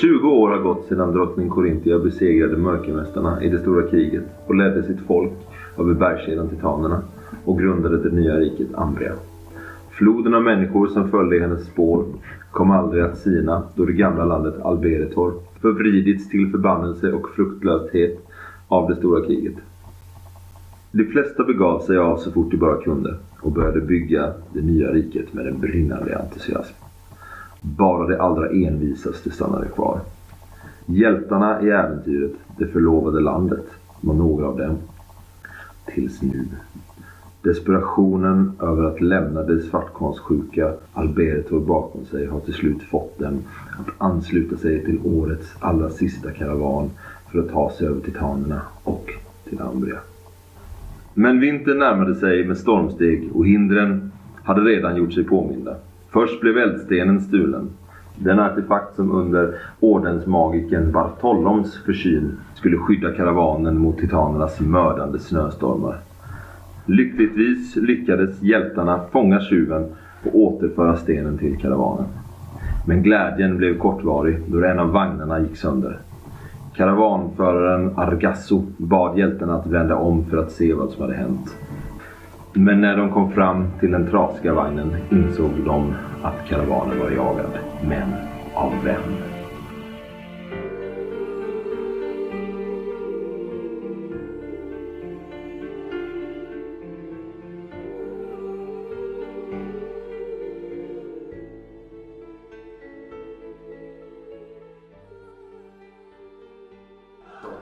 20 år har gått sedan drottning Korintia besegrade mörkermästarna i det stora kriget och ledde sitt folk över bergskedjan Titanerna och grundade det nya riket Ambria. Floden av människor som följde i hennes spår kom aldrig att sina då det gamla landet Alberetor förvridits till förbannelse och fruktlöshet av det stora kriget. De flesta begav sig av så fort de bara kunde och började bygga det nya riket med en brinnande entusiasm. Bara de allra envisaste stannade kvar. Hjältarna i äventyret, det förlovade landet, var några av dem. Tills nu. Desperationen över att lämna det svartkonstsjuka Alberto bakom sig har till slut fått dem att ansluta sig till årets allra sista karavan för att ta sig över Titanerna och till Ambria. Men vintern närmade sig med stormsteg och hindren hade redan gjort sig påminda. Först blev eldstenen stulen. Den artefakt som under ordensmagiken Bartoloms försyn skulle skydda karavanen mot titanernas mördande snöstormar. Lyckligtvis lyckades hjältarna fånga tjuven och återföra stenen till karavanen. Men glädjen blev kortvarig då en av vagnarna gick sönder. Karavanföraren Argasso bad hjältarna att vända om för att se vad som hade hänt. Men när de kom fram till den trasiga vagnen insåg de att karavanen var jagad. Men av vem?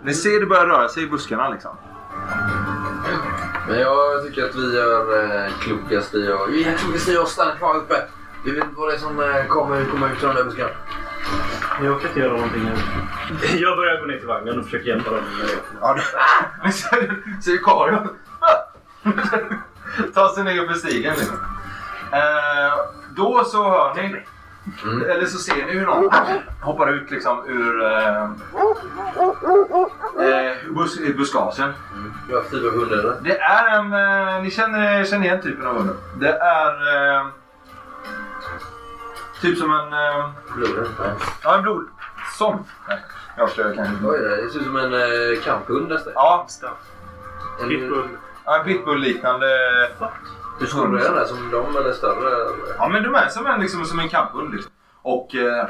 Ni ser det börjar röra sig i buskarna liksom. Men jag tycker att vi gör eh, klokast i att... Vi är klokast i att stanna kvar uppe. Vi vet inte vad det är som eh, kommer komma ut från den där busken. Jag kan inte göra någonting nu. Jag börjar gå ner till vagnen och försöka hjälpa dem med det. Ja, Ni ser, ser Karin ta sig ner för stigen. Liksom. Eh, då så hör ni, Mm. eller så ser ni hur någon hoppar ut liksom ur eh, eh, bus, buskagen. Jag har typ av hund eller? Det är en, eh, ni känner, känner igen typen av hund. Det är eh, typ som en, eh? Nej. ja en blod, som. Nej, jag ska kanske är det? Ser ut som en eh, kamphund nästan. Ja, En, Pitbull. ja, en pitbull-liknande Hur stor är den? Som de eller större? eller? Ja men de är som en, liksom, som en kamphund. Liksom. Och eh,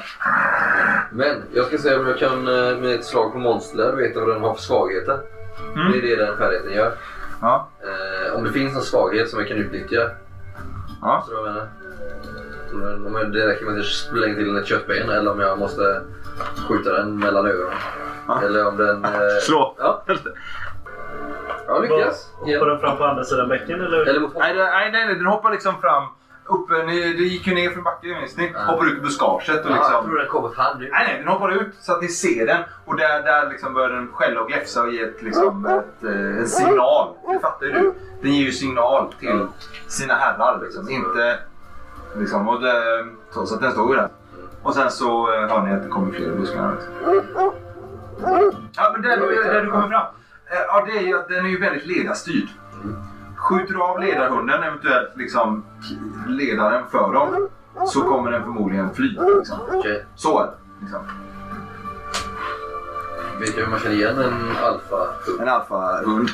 Men jag ska se om jag kan eh, med ett slag på monster veta vad den har för svagheter. Mm. Det är det den färdigheten gör. ja, Eh, om det finns någon svaghet som jag kan utnyttja. ja. Så jag menar. Om jag- det räcker med att jag slänger till den ett köttben eller om jag måste skjuta den mellan ögonen. Ja. Eller om den... Eh, Slå. Ja, ja lyckas. Hoppar den fram på andra sidan bäcken eller? Eller mot Nej, nej, nej, nej, den hoppar liksom fram. Uppe, ni, det gick ju ner för backen minns ni. Ja. Hoppar ut i buskaget och Ja, jag liksom... tror den kommer fram nu. Nej, nej, den hoppar ut så att ni ser den. Och där, där liksom börjar den skälla och gläfsa och ge ett, liksom, ett, eh, en signal. Det fattar ju du. Den ger ju signal till sina herrar. Liksom. Inte... Liksom, och det, så, så att den står ju där. Och sen så eh, hör ni att det kommer fler. Liksom. Ja, men där, du- där du kommer fram. Eh, Ja, det är ju den är ju väldigt ledarstyrd. Skjuter du av ledarhunden, eventuellt liksom ledaren för dem, så kommer den förmodligen fly. Liksom. Okej. Så är det. Liksom. Vet jag hur man känner igen en alfa En alfahund.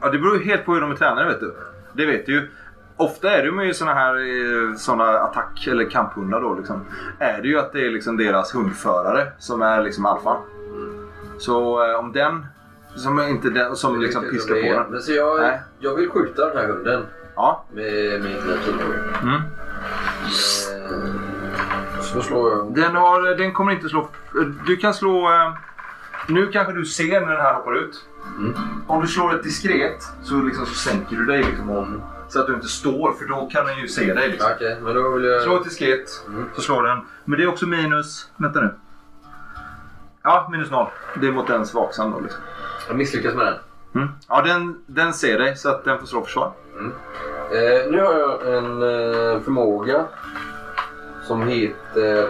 Ja, det beror ju helt på hur de är tränade vet du. Det vet du ju. Ofta är det ju såna här eh, såna attack eller kamphundar då liksom. Är det ju att det är liksom deras hundförare som är liksom alfa. Så eh, om den som är inte den som liksom piskar på den. Men så jag, Nej. jag vill skjuta den här hunden Ja. med min pilbåge. Mm. Eh, Så slår jag... Den, har, den kommer inte slå... Du kan slå... eh, Nu kanske du ser när den här hoppar ut. Mm. Om du slår ett diskret så, liksom, så sänker du dig liksom om, så att du inte står för då kan den ju se dig. Liksom. Okej, men då vill jag... Slå ett diskret Mm. så slår den. Men det är också minus... Vänta nu. Ja, minus noll. Det är mot den vaksam då. Liksom. Jag misslyckas med den. Mm. Ja, den, den ser dig så att den får slå försvar. Eh, nu har jag en eh, förmåga som heter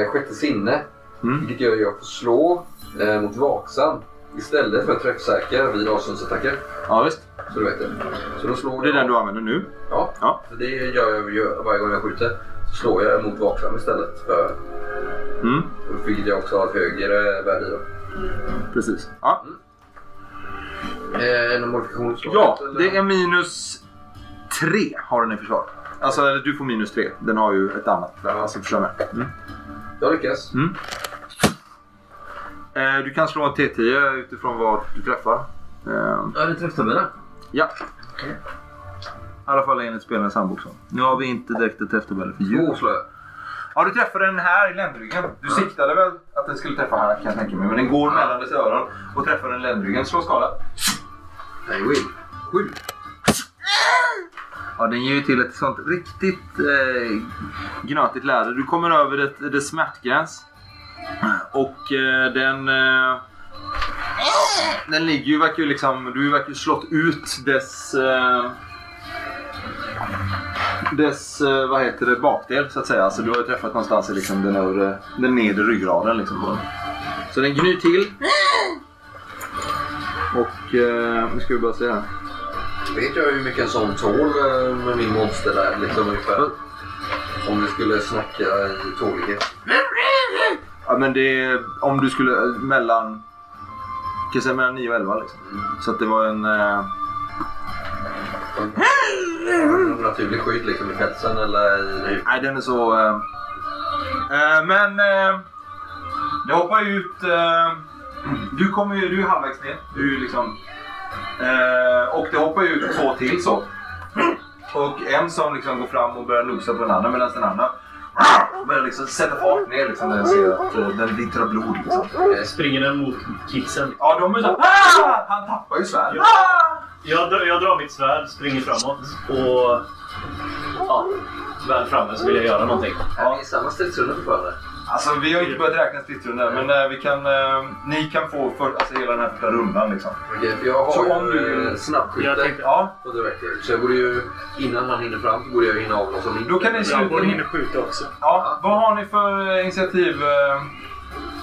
eh, sjätte sinne. Mm. Vilket gör att jag får slå eh, mot vaksam istället för träffsäker vid avståndsattacker. Ja, visst. Så du vet det. Så då slår det är den du använder nu. Ja, Ja. så det gör jag gör varje gång jag skjuter. Så slår jag mot vaksam istället för Mm, Vilket jag också har ett högre värde i. precis. Ja. Eh, en modifikationsslag? ja, eller? det är minus tre har den i försvar. Alltså, eller du får minus tre. Den har ju ett annat. Alltså, förstår med. Mm. Jag lyckas. Mm. Eh, du kan slå en T10 utifrån vad du träffar. Eh, Ja, det träffade mig ja. I alla fall enligt spelarens handbok. så. Nu har vi inte direkt ett träfftabell för djur. Två slår jag. Ja, du träffade den här i ländryggen. Du siktade väl att den skulle träffa här kan jag tänka mig. Men den går mellan dess öron och träffar den i ländryggen. Slå skala. Nej, Will. Sju. Ja, den ger ju till ett sånt riktigt eh, gnatigt läder. Du kommer över det, det smärtgräns. Och eh, den... Eh, den ligger ju, verkar ju liksom... Du verkar ju slått ut dess... Eh, dess, eh, vad heter det, bakdel så att säga. Alltså du har ju träffat någonstans i liksom den, övre, den nedre ryggraden liksom på den. Så den gnyr till. Och eh, nu ska vi bara se här. Vet jag hur mycket en sån tål eh, med min monster där liksom ungefär? Om vi skulle snacka i tålighet. Ja men det är om du skulle mellan... Kan säga mellan 9 och 11 liksom. Så att det var en... Eh, En naturlig skydd liksom i pälsen eller i... nej den är så... Eh, eh, men... Eh, det hoppar ut... Eh, du kommer ju... Du är halvvägs ner. Du är liksom... Eh, och det hoppar ju ut två till så. Och en som liksom går fram och börjar nosa på den andra medan den andra börjar liksom sätta fart ner liksom när den ser att eh, den vittrar blod liksom. Springer den mot kidsen? Ja, de är så ah! Han tappar ju svärd. Ja. Jag, drar- jag drar mitt svärd, springer framåt och... Ja, väl framme så vill jag göra någonting. Är vi i samma stridsrunda fortfarande? Alltså vi har inte börjat räkna stridsrundor men eh, vi kan, eh, ni kan få för, alltså, hela den här första rundan liksom. Okej, för jag har Så ju om du- eh, snabbskytte Jag tänkte- Ja, på director. Så jag borde ju, innan han hinner fram så borde jag hinna avlossa min. då kan ni sluta. Brandborn hinner skjuta också. Ja, vad har ni för eh, initiativ? eh,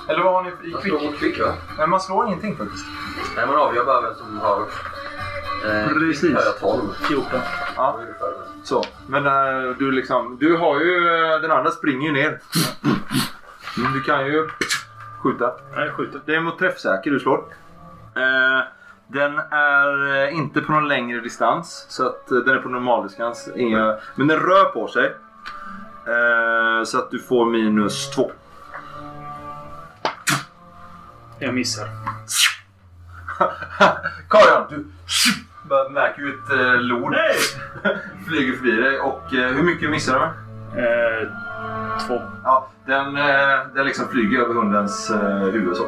Eller vad har ni i Jag slår mot kvick va? Nej, man slår ingenting faktiskt. Nej, man avgör bara vem som har... Eh, Precis. kvick har jag 12. 14. Ja, så. Men eh, du liksom, du har ju, eh, den andra springer ju ner. Mm, du kan ju skjuta. Nej, skjuter. Det är mot träffsäker du slår. Eh, den är eh, inte på någon längre distans. Så att eh, den är på normaldistans. Inga, men den rör på sig. Eh, så att du får minus två. Jag missar. Karin, du bara märker ju ett eh, lod Nej! flyger förbi dig. Och eh, hur mycket missar du med? Eh, två. Ja, den, eh, den liksom flyger över hundens eh, huvud så.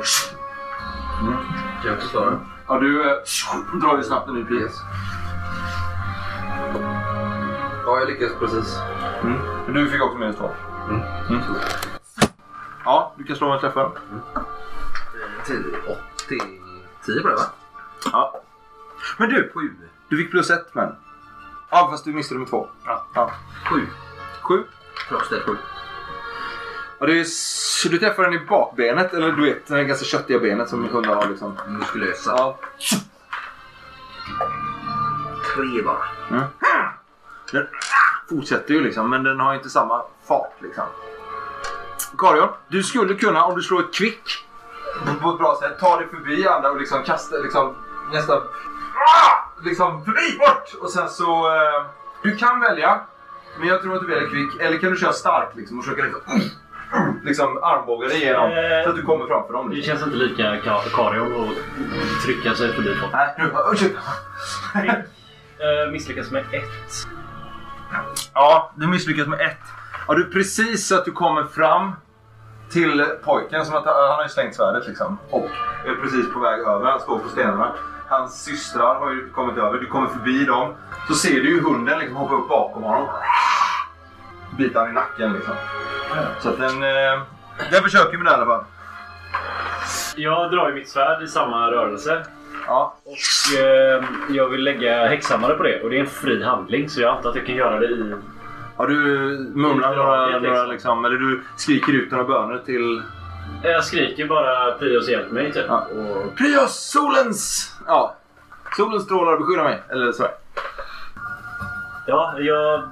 Kan jag också slå den? Ja, du eh, drar ju snabbt en ny pil. Yes. Ja, jag lyckas precis. Mm. Men Du fick också minus två. Mm. Mm. Ja, du kan slå en träffare. 10, 80, 10 på det va? Ja. Men du! Sju. Du fick plus ett men. Ja, fast du missade med två. Ja. ja. Sju. Sju. Trots det, sju. Ja, det är, så du träffar den i bakbenet, eller du vet, det ganska köttiga benet som hundar har liksom. Muskulösa. Ja. Tre bara. Mm. Den fortsätter ju liksom, men den har inte samma fart liksom. Karion, du skulle kunna, om du slår ett kvick på ett bra sätt, ta dig förbi andra och liksom kasta liksom nästan liksom förbi, bort! Och sen så... Eh, du kan välja, men jag tror att du väljer kvick. Eller kan du köra stark liksom och försöka liksom, liksom armbåga dig igenom Eh, så att du kommer framför dem. Det Liksom. känns inte lika ka- Karion att trycka sig förbi folk. Nej, nu, ursäkta. Eh, misslyckas med ett. Ja, du misslyckas med ett. Ja, du precis så att du kommer fram till pojken som att han har ju slängt svärdet liksom. Och är precis på väg över. Han står på stenarna. Hans systrar har ju kommit över. Du kommer förbi dem. Så ser du ju hunden liksom hoppa upp bakom honom. Bita han i nacken liksom. Så att den... Eh, den försöker med det i alla fall. Jag drar ju mitt svärd i samma rörelse. Ja. Och eh, jag vill lägga häxhammare på det. Och det är en fri handling så jag antar att jag kan göra det i... ja du mumlar några, några liksom. eller du skriker ut några böner till... Jag skriker bara Prios hjälp mig typ. Ja. Och, Prios, solens! Ja. Solens strålar beskyddar mig. Eller så. ja, jag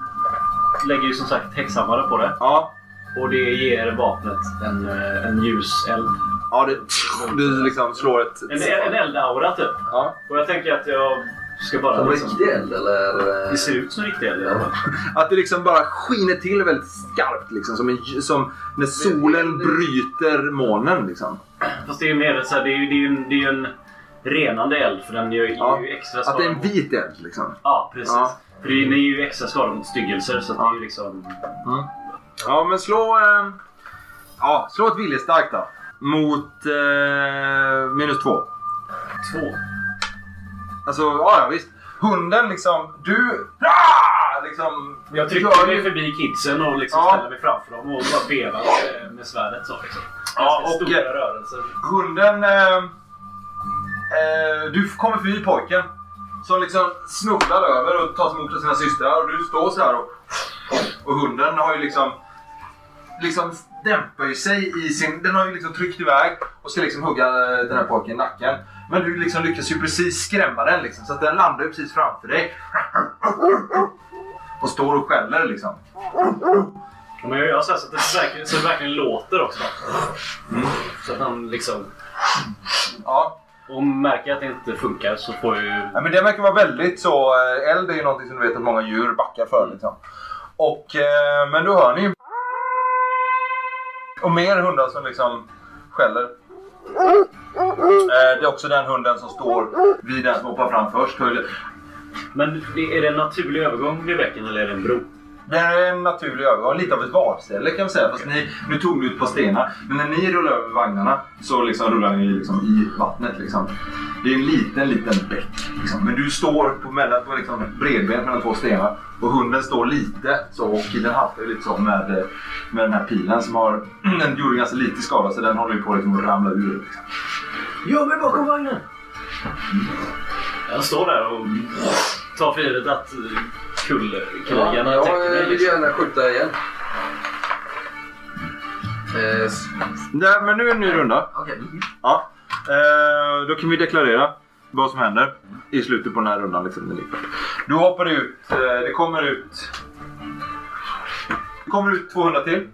lägger ju som sagt häxhammare på det. Ja. Och det ger vapnet en, eh, en ljus eld. Ja, det, du liksom slår ett... En, en eldaura typ. Ja. Och jag tänker att jag ska bara... Som Liksom, riktig eld eller? eh, det ser ut som riktig eld i alla fall. Att det liksom bara skiner till väldigt skarpt. Liksom, som, en, som när solen bryter molnen. Liksom. Fast det är ju mer så här, det är ju det är ju en, det är en renande eld för den gör, Ja. ju extra Att skada. det är en vit eld. Liksom. Ja, precis. Ja. För det är, ju extra skada mot styggelser så att det är ju liksom... Ja, men slå... Eh, ja, slå ett viljestarkt då. Mot eh, minus två. Två. Alltså, ja, ja visst. Hunden liksom... Du... Ah! Liksom, Jag trycker mig ju- förbi kidsen och liksom Ja. ställer mig framför dem och bara vevar med, med svärdet så liksom. Ja, och- stora rörelser. Hunden... Eh, eh, du kommer förbi pojken. Som liksom snubblar över och tas emot av sina systrar. Och du står så här och... Och hunden har ju liksom... Liksom dämpar ju sig i sin... Den har ju liksom tryckt iväg och ska liksom hugga eh, den här pojken i nacken. Men du liksom lyckas ju precis skrämma den liksom. Så att den landar ju precis framför dig. Och står och skäller liksom. Ja, Men jag gör så här så att det verkligen, så det verkligen låter också. Så att han liksom... Ja. Och märker att det inte funkar så får jag ju... Ja, men det verkar vara väldigt så. eh, Eld är ju någonting som du vet att många djur backar för. Liksom. Och, eh, men då hör ni ju... Och mer hundar som liksom skäller. Eh, det är också den hunden som står vid den som hoppar fram först. Men är det en naturlig övergång vid bäcken eller är det en bro? Det är en naturlig övergång. Lite av ett vadställe kan vi säga. Fast ni, nu tog du ut på stenar. Men när ni rullar över vagnarna så liksom rullar ni liksom i vattnet. Liksom. Det är en liten, liten bäck. Liksom. Men du står på, mellan, på liksom bredbent mellan två stenar. Och hunden står lite så och den haltar lite så med, eh, med den här pilen som har... Den gjorde ganska lite skada så den håller ju på liksom att ramla ur. Liksom. Jag mig bakom vagnen! Jag står där och tar för givet att kullkrigarna jag täcker eh, mig. vill Liksom. gärna skjuta igen. Eh, Nej, men nu är det en ny runda. Okej. Ja. Eh, då kan vi deklarera vad som händer i slutet på den här rundan. Liksom, du hoppar ut. Eh, det kommer ut... Det kommer ut 200 till.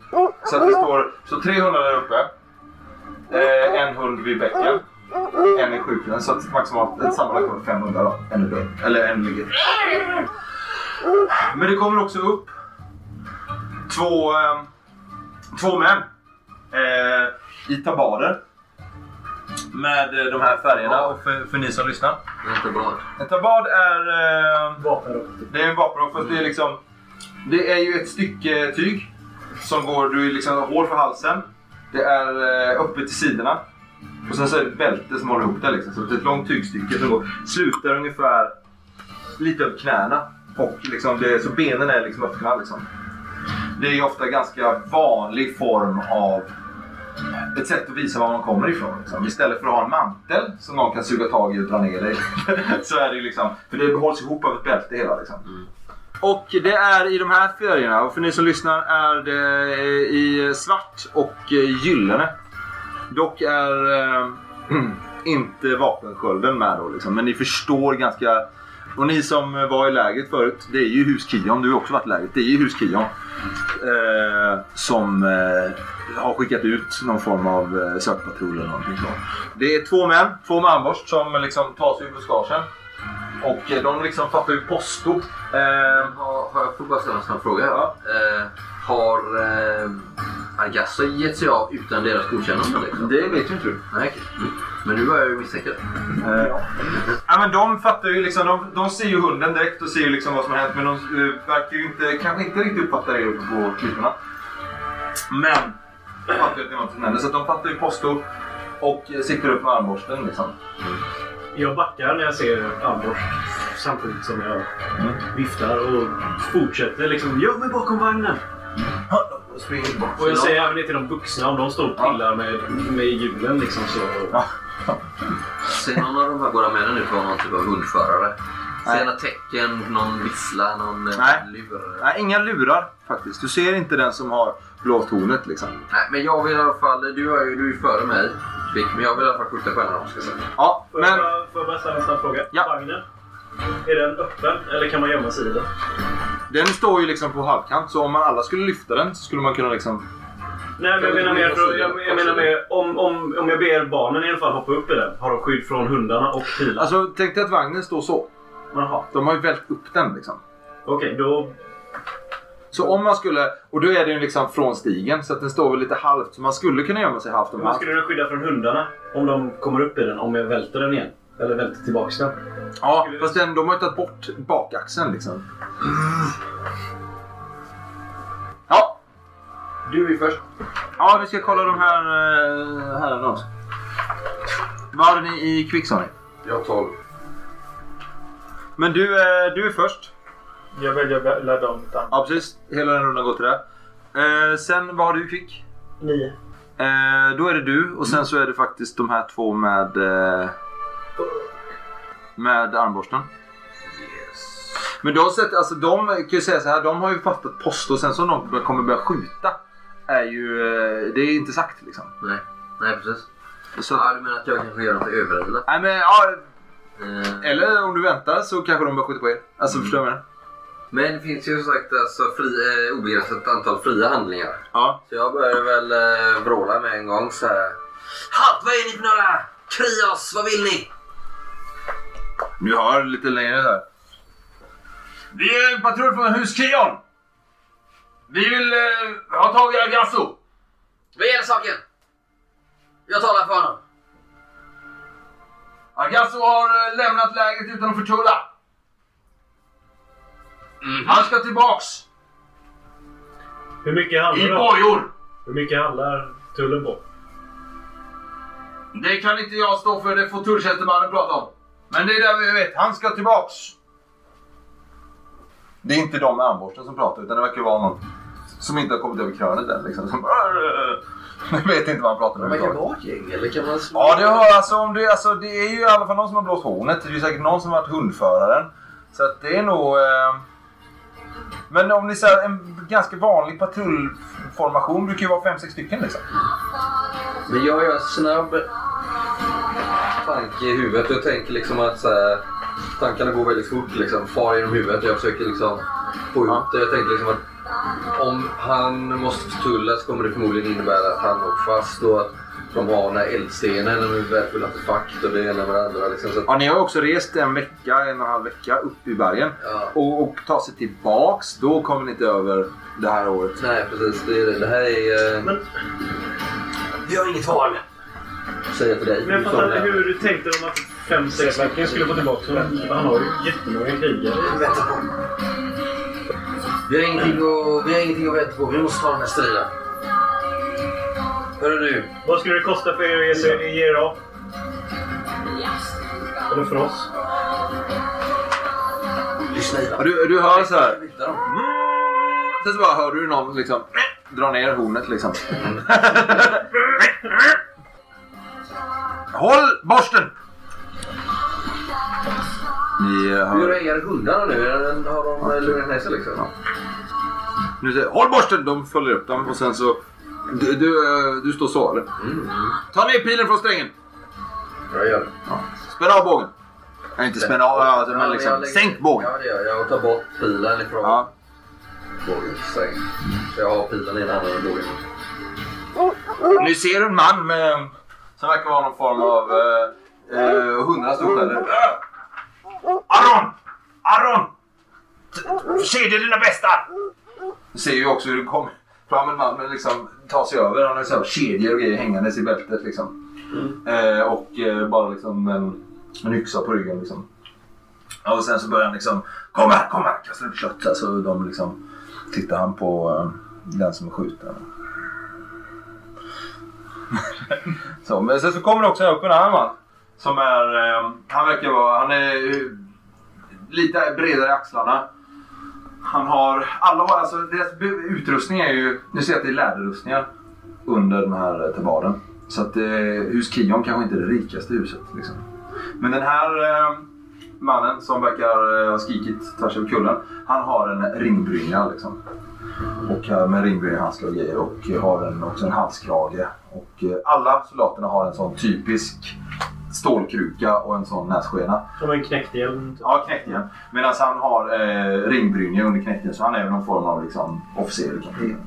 Så att det står så 300 där uppe. Eh, en hund vid bäcken. En i sjukhuset. Så att maximalt ett sammanlagt kommer 500 då. En. Eller en ligger. Men det kommer också upp två, eh, två män. Eh, I tabader. Med eh, de här färgerna och för, för ni som lyssnar. Inte bra. En tabad är... Eh, Vapenrock. det är en vapenrock fast det är liksom... Det är ju ett stycke tyg. Som går... Du är liksom hår för halsen. Det är eh, öppet till sidorna. Och sen så är det ett bälte som håller ihop det liksom. Så det är ett långt tygstycke som går, slutar ungefär lite upp knäna. Och liksom det, så benen är liksom öppna liksom. Det är ju ofta ganska vanlig form av ett sätt att visa var man kommer ifrån. Liksom. Istället för att ha en mantel som någon kan suga tag i och dra ner dig. så är det ju liksom, för det hålls ihop av ett bälte hela. Liksom. Mm. Och det är i de här färgerna, och för ni som lyssnar är det i svart och gyllene. Dock är äh, inte vapenskölden med då liksom, men ni förstår ganska och ni som var i lägret förut, det är ju hus Kion. Du har också varit i lägret. Det är ju hus Kion. Eh, som eh, har skickat ut någon form av eh, sökpatrull eller någonting så. Det är två män, två med armborst som liksom tar sig ur buskagen. Och eh, de liksom fattar ju posto. Eh, Har, har jag får bara ställa en snabb fråga? Ja. Eh, har Argassa gett sig av utan deras godkännande? Liksom? det vet ju inte du. Nej, okej. Mm. Men nu börjar jag ju misstänka det. Eh, ja, men de fattar ju liksom, de, de ser ju hunden direkt och ser ju liksom vad som har hänt men de eh, verkar ju inte, kanske inte riktigt uppfatta det uppe på klipporna. Men de fattar ju att det är något som händer så att de fattar ju posto och sitter upp med armborsten liksom. Jag backar när jag ser armborst samtidigt som jag Mm. viftar och fortsätter liksom göm mig bakom vagnen. Tillbaka. Och jag säger även det till de vuxna om de står och pillar med, med hjulen liksom så... Ser någon av de här båda männen ut vara någon typ av hundförare? Nej. Ser några tecken, någon vissla, någon eh, Nej. lur? Nej, inga lurar faktiskt. Du ser inte den som har blåst hornet liksom. Nej, men jag vill i alla fall... Du är ju du är ju före mig, Vic, men jag vill i alla fall skjuta på en av dem. Ska jag säga. Ja, Får, jag, men bara- får jag bara ställa en snabb fråga? Ja. Vagnen, är den öppen eller kan man gömma sig i den? den står ju liksom på halvkant så om man alla skulle lyfta den så skulle man kunna liksom Nej, men jag menar mer, för, jag, jag menar mer om, om, om jag ber barnen i alla fall hoppa upp i den. Har de skydd från hundarna och pilar? Alltså tänk dig att vagnen står så. Jaha. De har ju vält upp den liksom. Okej, då... Så om man skulle, och då är den ju liksom från stigen så att den står väl lite halvt. Så man skulle kunna gömma sig halvt om Hur halvt. skulle den skydda från hundarna? Om de kommer upp i den, om jag välter den igen? Eller välter tillbaks den? Ja, fast den, de har ju tagit bort bakaxeln liksom. Ja, Du är först. ja vi ska kolla de här uh, herrarna också. Vad hade ni i kvick sa ni? Jag har 12. Men du, eh, du är först. Jag väljer att ladda om mitt. Ja precis, hela den rundan går till det. Eh, sen vad har du i kvick? Nio. Eh, då är det du och sen så är det faktiskt de här två med eh, med armborsten. Men de, sett, alltså, de kan ju säga så här, de har ju fattat post och sen så de kommer börja skjuta är ju, eh, det är inte sagt liksom. Nej, nej precis. Så, Ja, du menar att jag kanske gör något överraskande? nej, men, ja, Eh, eller om du väntar så kanske de börjar skjuta på er. Alltså förstår du vad jag menar? Men det finns ju som sagt alltså, fri, eh, obegränsat antal fria handlingar. Ja. Så jag börjar väl eh, vråla med en gång så här. Halt! Vad är ni för några? Krios, vad vill ni? Nu hör lite längre där. Vi är en patrull från hus Kion. Vi vill eh, ha tag i Agasso. Vad gäller saken? Jag talar för honom. Agasso har eh, lämnat lägret utan att förtulla. Han ska tillbaks Hur mycket handlar i bojor. Hur mycket handlar tullen på? Det kan inte jag stå för, det får tulltjänstemannen prata om. Men det är det vi vet, han ska tillbaks. Det är inte de med armborsten som pratar utan det verkar vara någon som inte har kommit över krönet än. Liksom. Som Jag vet inte vad han pratar om. Man kan överhuvudtaget. vara ett gäng eller kan man slå? Ja, det, har, alltså, om det, alltså, det är ju i alla fall någon som har blåst hornet. Det är säkert någon som har varit hundföraren. Så att det är nog... Eh... Men om ni säger en ganska vanlig patrullformation brukar ju vara fem sex stycken liksom. Men jag gör snabb tanke i huvudet. Jag tänker liksom att så här, tankarna går väldigt fort. Liksom, far genom huvudet. Jag försöker liksom få ihop det. Jag tänker liksom att om han måste förtullas kommer det förmodligen innebära att han åker fast och att de har den här eldstenen med värdefull artefakt och det ena med det andra. Liksom, så att, Ja, ni har också rest en vecka, en och en halv vecka upp i bergen. ja. Och, och ta sig tillbaks, då kommer ni inte över det här året. Nej precis, det, är det. det här är... eh, Men- Vi har inget val. Säger jag till dig. Men jag Du fattar inte det. hur tänkte de att fem, sex verkligen skulle få tillbaka honom? Han har ju jättemånga krigare. Vi har, ingenting att, vi har ingenting att vänta på. Vi måste ta den här striden. Hörru nu. Vad skulle det kosta för er att ge er av? Eller för oss? Lyssna Ivar. Ja, du, du hör så här. Dem. Sen så bara hör du någon liksom dra ner hornet liksom. Håll borsten! Ni eh, Hur hör... reagerar hundarna nu? Är den- Har de eh, lugnat ner sig liksom? Ja. Nu säger håll borsten! De följer upp dem och sen så... Du, du, eh, du står så eller? Mm. Ta ner pilen från strängen! Jag gör det. Spänn av bågen! Nej, inte spänn av, ja, alltså, men jag liksom lägger- sänk bågen. Ja, det gör jag. Jag tar bort pilen ifrån Ja. bågens sträng. Så jag har pilen i handen och bågen. Nu ser du en man med, som verkar vara någon form av eh, eh, hundra storskällor. Aron! Aron! Kedja dina bästar! Du ser ju också hur det kommer fram en man med liksom tar sig över. Han har så här kedjor och grejer hängandes i bältet liksom. Eh, och eh, bara liksom en, en yxa på ryggen liksom. Ja, Och sen så börjar han liksom Kom här, kom här! Kastar upp kött. Så alltså, de liksom tittar han på eh, den som är skjuten. Så, men sen så kommer det också upp en annan man. Som är, eh, han verkar vara, han är eh, lite bredare i axlarna. Han har, alla har, alltså deras utrustning är ju, nu ser jag att det är läderrustningar under den här eh, tabaden. Så att eh, hus Kion kanske inte är det rikaste huset. Liksom. Men den här eh, mannen som verkar eh, ha skrikit tvärs över kullen. Han har en ringbrynja liksom. Och eh, med ringbrynjahandskar och grejer och har en, också en halskrage. Och eh, alla soldaterna har en sån typisk stålkruka och en sån nässkena. Som en knäckt hjälm. Ja, knäckten. Medan han har eh, ringbrynja under knäckten så han är någon form av liksom, officer eller kapten.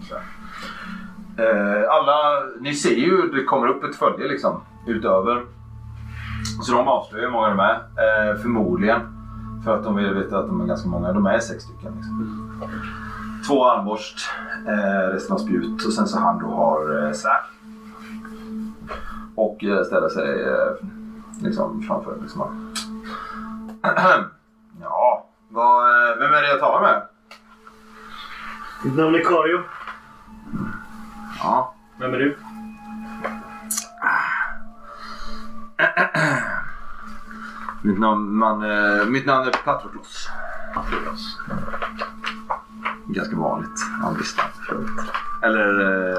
Eh, alla, ni ser ju, det kommer upp ett följe liksom utöver. Så de avslöjar hur många de är. Eh, förmodligen. För att de vill veta att de är ganska många. De är sex stycken. Liksom. Två armborst, eh, resten har spjut och sen så han då har eh, svärd. Och eh, ställer sig eh, liksom framför. Liksom. ja, vad, eh, vem är det jag talar med? Mitt namn är Kario. Ja, Vem är du? mitt namn, man, eh, mitt namn är Patroklos. Patroklos. Ganska vanligt för övrigt. Eller eh,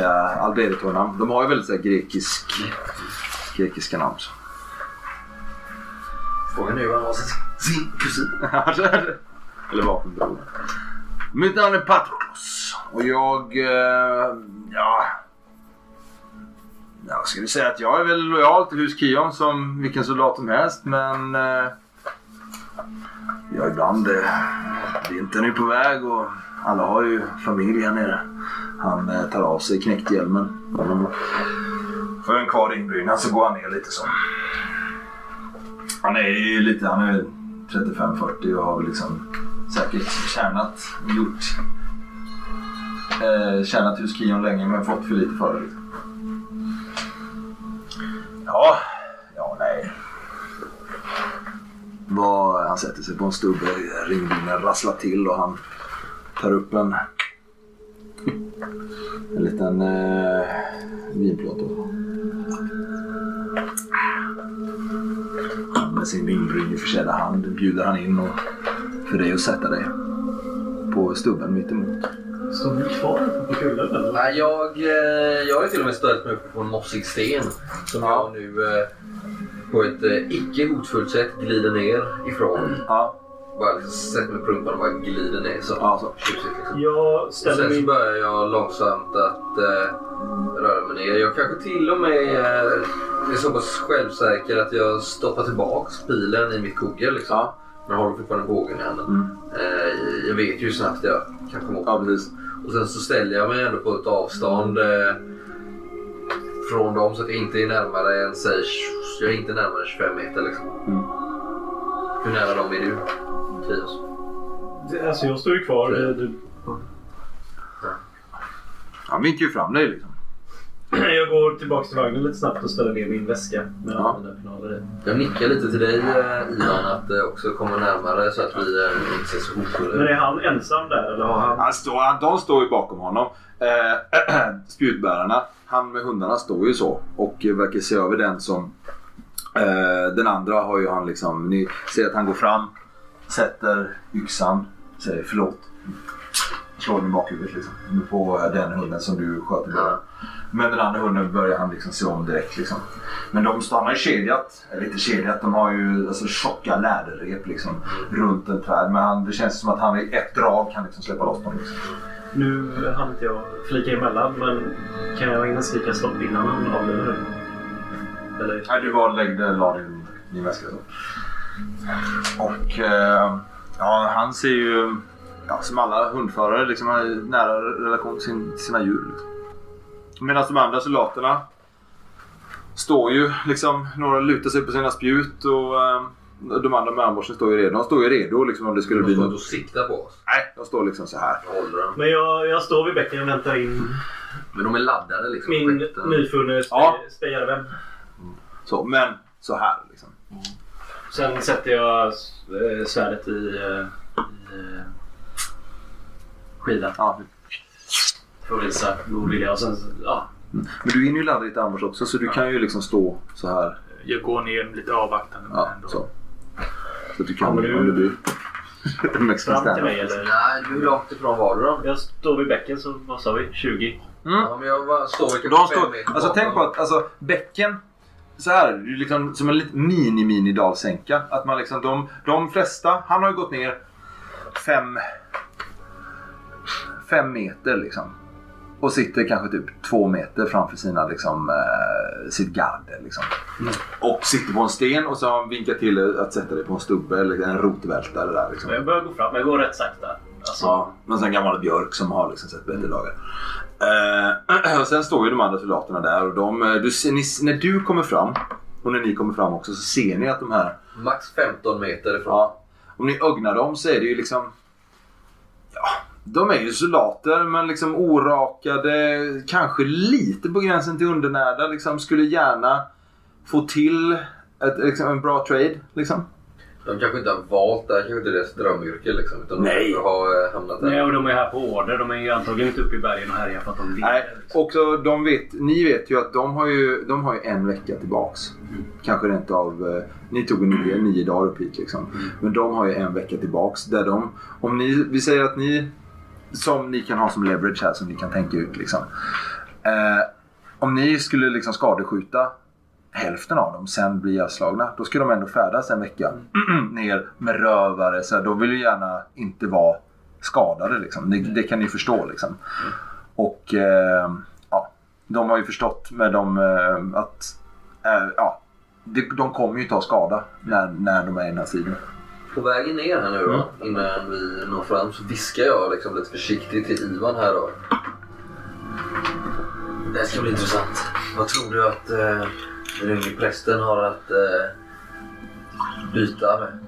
eh, Alberto-namn. De har ju väldigt så här, grekisk, grekiska namn. Så. Frågan är vad han har sin kusin. Eller vapenbror. Mitt namn är Patroklos. Och jag... Eh, ja... Ja, ska vi säga att jag är väl lojal till hus Kion som vilken soldat som helst men... Eh, ja, ibland... Eh, vintern är på väg och alla har ju familj här nere. Han eh, tar av sig knäckhjälmen. Får en kvar inbrynad så går han ner lite så. Han är ju lite, han är 35-40 och har väl liksom säkert tjänat, gjort, eh, tjänat hus Kion länge men fått för lite för det. Liksom. Ja, ja nej. Vad, han sätter sig på en stubbe, ringbilen rasslar till och han tar upp en, en liten eh, vinplåt. då. Med sin ringbrynjeförsedda hand bjuder han in och för dig att sätta dig på stubben mittemot. Står ni kvar uppe på kullen eller? Nej, jag, eh, jag har till och med ställt mig uppe på en mossig sten som jag nu eh, på ett eh, icke hotfullt sätt glider ner ifrån. Ja, Bara liksom sätter mig på rumpan och bara glider ner så. ja så. Tjusigt liksom. Jag Och ställer sen så min... börjar jag långsamt att eh, röra mig ner. Jag kanske till och med eh, är så pass självsäker att jag stoppar tillbaks pilen i mitt kugge. Liksom. Ja. Men jag håller fortfarande bågen i handen. Mm. Eh, jag vet ju hur snabbt jag kan komma åt. Ja, precis. Och sen så ställer jag mig ändå på ett avstånd eh, från dem så att jag inte är närmare än säg, jag är inte närmare 25 meter liksom. Mm. Hur nära dem är du? Det- Alltså jag står ju kvar. Du... Han vinkar ju fram dig liksom. Jag går tillbaka till vagnen lite snabbt och ställer ner min väska med Ja. mina i. Jag nickar lite till dig eh, Ivan att eh, också komma närmare så att vi eh, inte ser så hotfulla Men är han ensam där eller har han... Han står, de står ju bakom honom. Eh, spjutbärarna, han med hundarna står ju så och verkar se över den som... Eh, den andra har ju han liksom, ni ser att han går fram, sätter yxan, säger förlåt. Slår den i bakhuvudet liksom. På den hunden som du sköt i början. Men den andra hunden börjar han liksom se om direkt. Liksom. Men de stannar ju kedjat. Eller inte kedjat, de har ju alltså, tjocka läderrep liksom, runt en träd. Men han, det känns som att han i ett drag kan liksom släppa loss dem. Liksom. Nu hann inte jag flika emellan men kan jag hinna skrika stopp innan han avlivar den? Eller? Nej, du bara läggde, la din, din väska så. Och eh, ja, han ser ju ja, som alla hundförare liksom, har nära relation till sin, sina djur. Liksom. Medan de andra soldaterna står ju liksom, några lutar sig på sina spjut och eh, de andra med armborsten står ju redo. De står ju redo liksom, om det skulle De bli står inte något. och siktar på oss. Nej, de står liksom så här. Jag. Men jag, jag står vid bäcken och väntar in Men de är laddade liksom. min nyfunne spe, Ja. spejärvän. Så, men så här liksom. Sen sätter jag eh, svärdet i, eh, i eh, skidan Ja. för att visa god vilja. Och sen, ja, Men du hinner ju ladda ditt armbors också så du kan ju liksom stå så här. Jag går ner lite avvaktande. Ja, ändå. så. Så att du kan, Kommer du om du blir... Fram till mig eller? Nej, hur långt ifrån var du då? Jag står vid bäcken så vad sa vi? 20? Mm. Ja, men jag var, står väl De kanske står, alltså tänk på att alltså, bäcken så här, det är liksom som en liten mini-mini dalsänka. Att man liksom, de, de flesta, han har ju gått ner fem, fem meter liksom. Och sitter kanske typ två meter framför sina, liksom, eh, sitt garde. Liksom. Och sitter på en sten och så har han vinkat till att sätta dig på en stubbe eller en rotvältare där. Liksom. Jag börjar gå fram. Jag går rätt sakta. Alltså, Ja, någon sån gammal björk som har liksom sett bättre dagar. Eh, och sen står ju de andra soldaterna där och de, eh, du, ni, när du kommer fram och när ni kommer fram också så ser ni att de här Max 15 meter ifrån. Ja, om ni ögnar dem så är det ju liksom... Ja, de är ju soldater men liksom orakade, kanske lite på gränsen till undernärda. Liksom, skulle gärna få till ett, liksom, en bra trade. Liksom. De kanske inte har valt det här, kanske inte är deras drömyrke liksom. Utan Nej. de har eh, hamnat där. Nej, och de är här på order. De är ju antagligen inte uppe i bergen och härjar för att de vill. Nej, liksom. också de vet, ni vet ju att de har ju, de har ju en vecka tillbaks. Kanske rent av, eh, ni tog nio, nio dagar upp hit liksom. Men de har ju en vecka tillbaks. Där de, om ni, vi säger att ni, som ni kan ha som leverage här som ni kan tänka ut liksom. Eh, om ni skulle liksom skadeskjuta hälften av dem sen bli ihjälslagna. Då ska de ändå färdas en vecka ner med rövare. Så här, de vill ju gärna inte vara skadade liksom. Det, det kan ni förstå liksom. Och eh, ja, de har ju förstått med dem eh, att eh, ja, de, de kommer ju ta skada när, när de är i den här sidan. På vägen ner här nu då, innan vi når fram, så viskar jag liksom lite försiktigt till Ivan här då. Det här ska bli intressant. Vad tror du att eh, den unge prästen har att eh, byta med?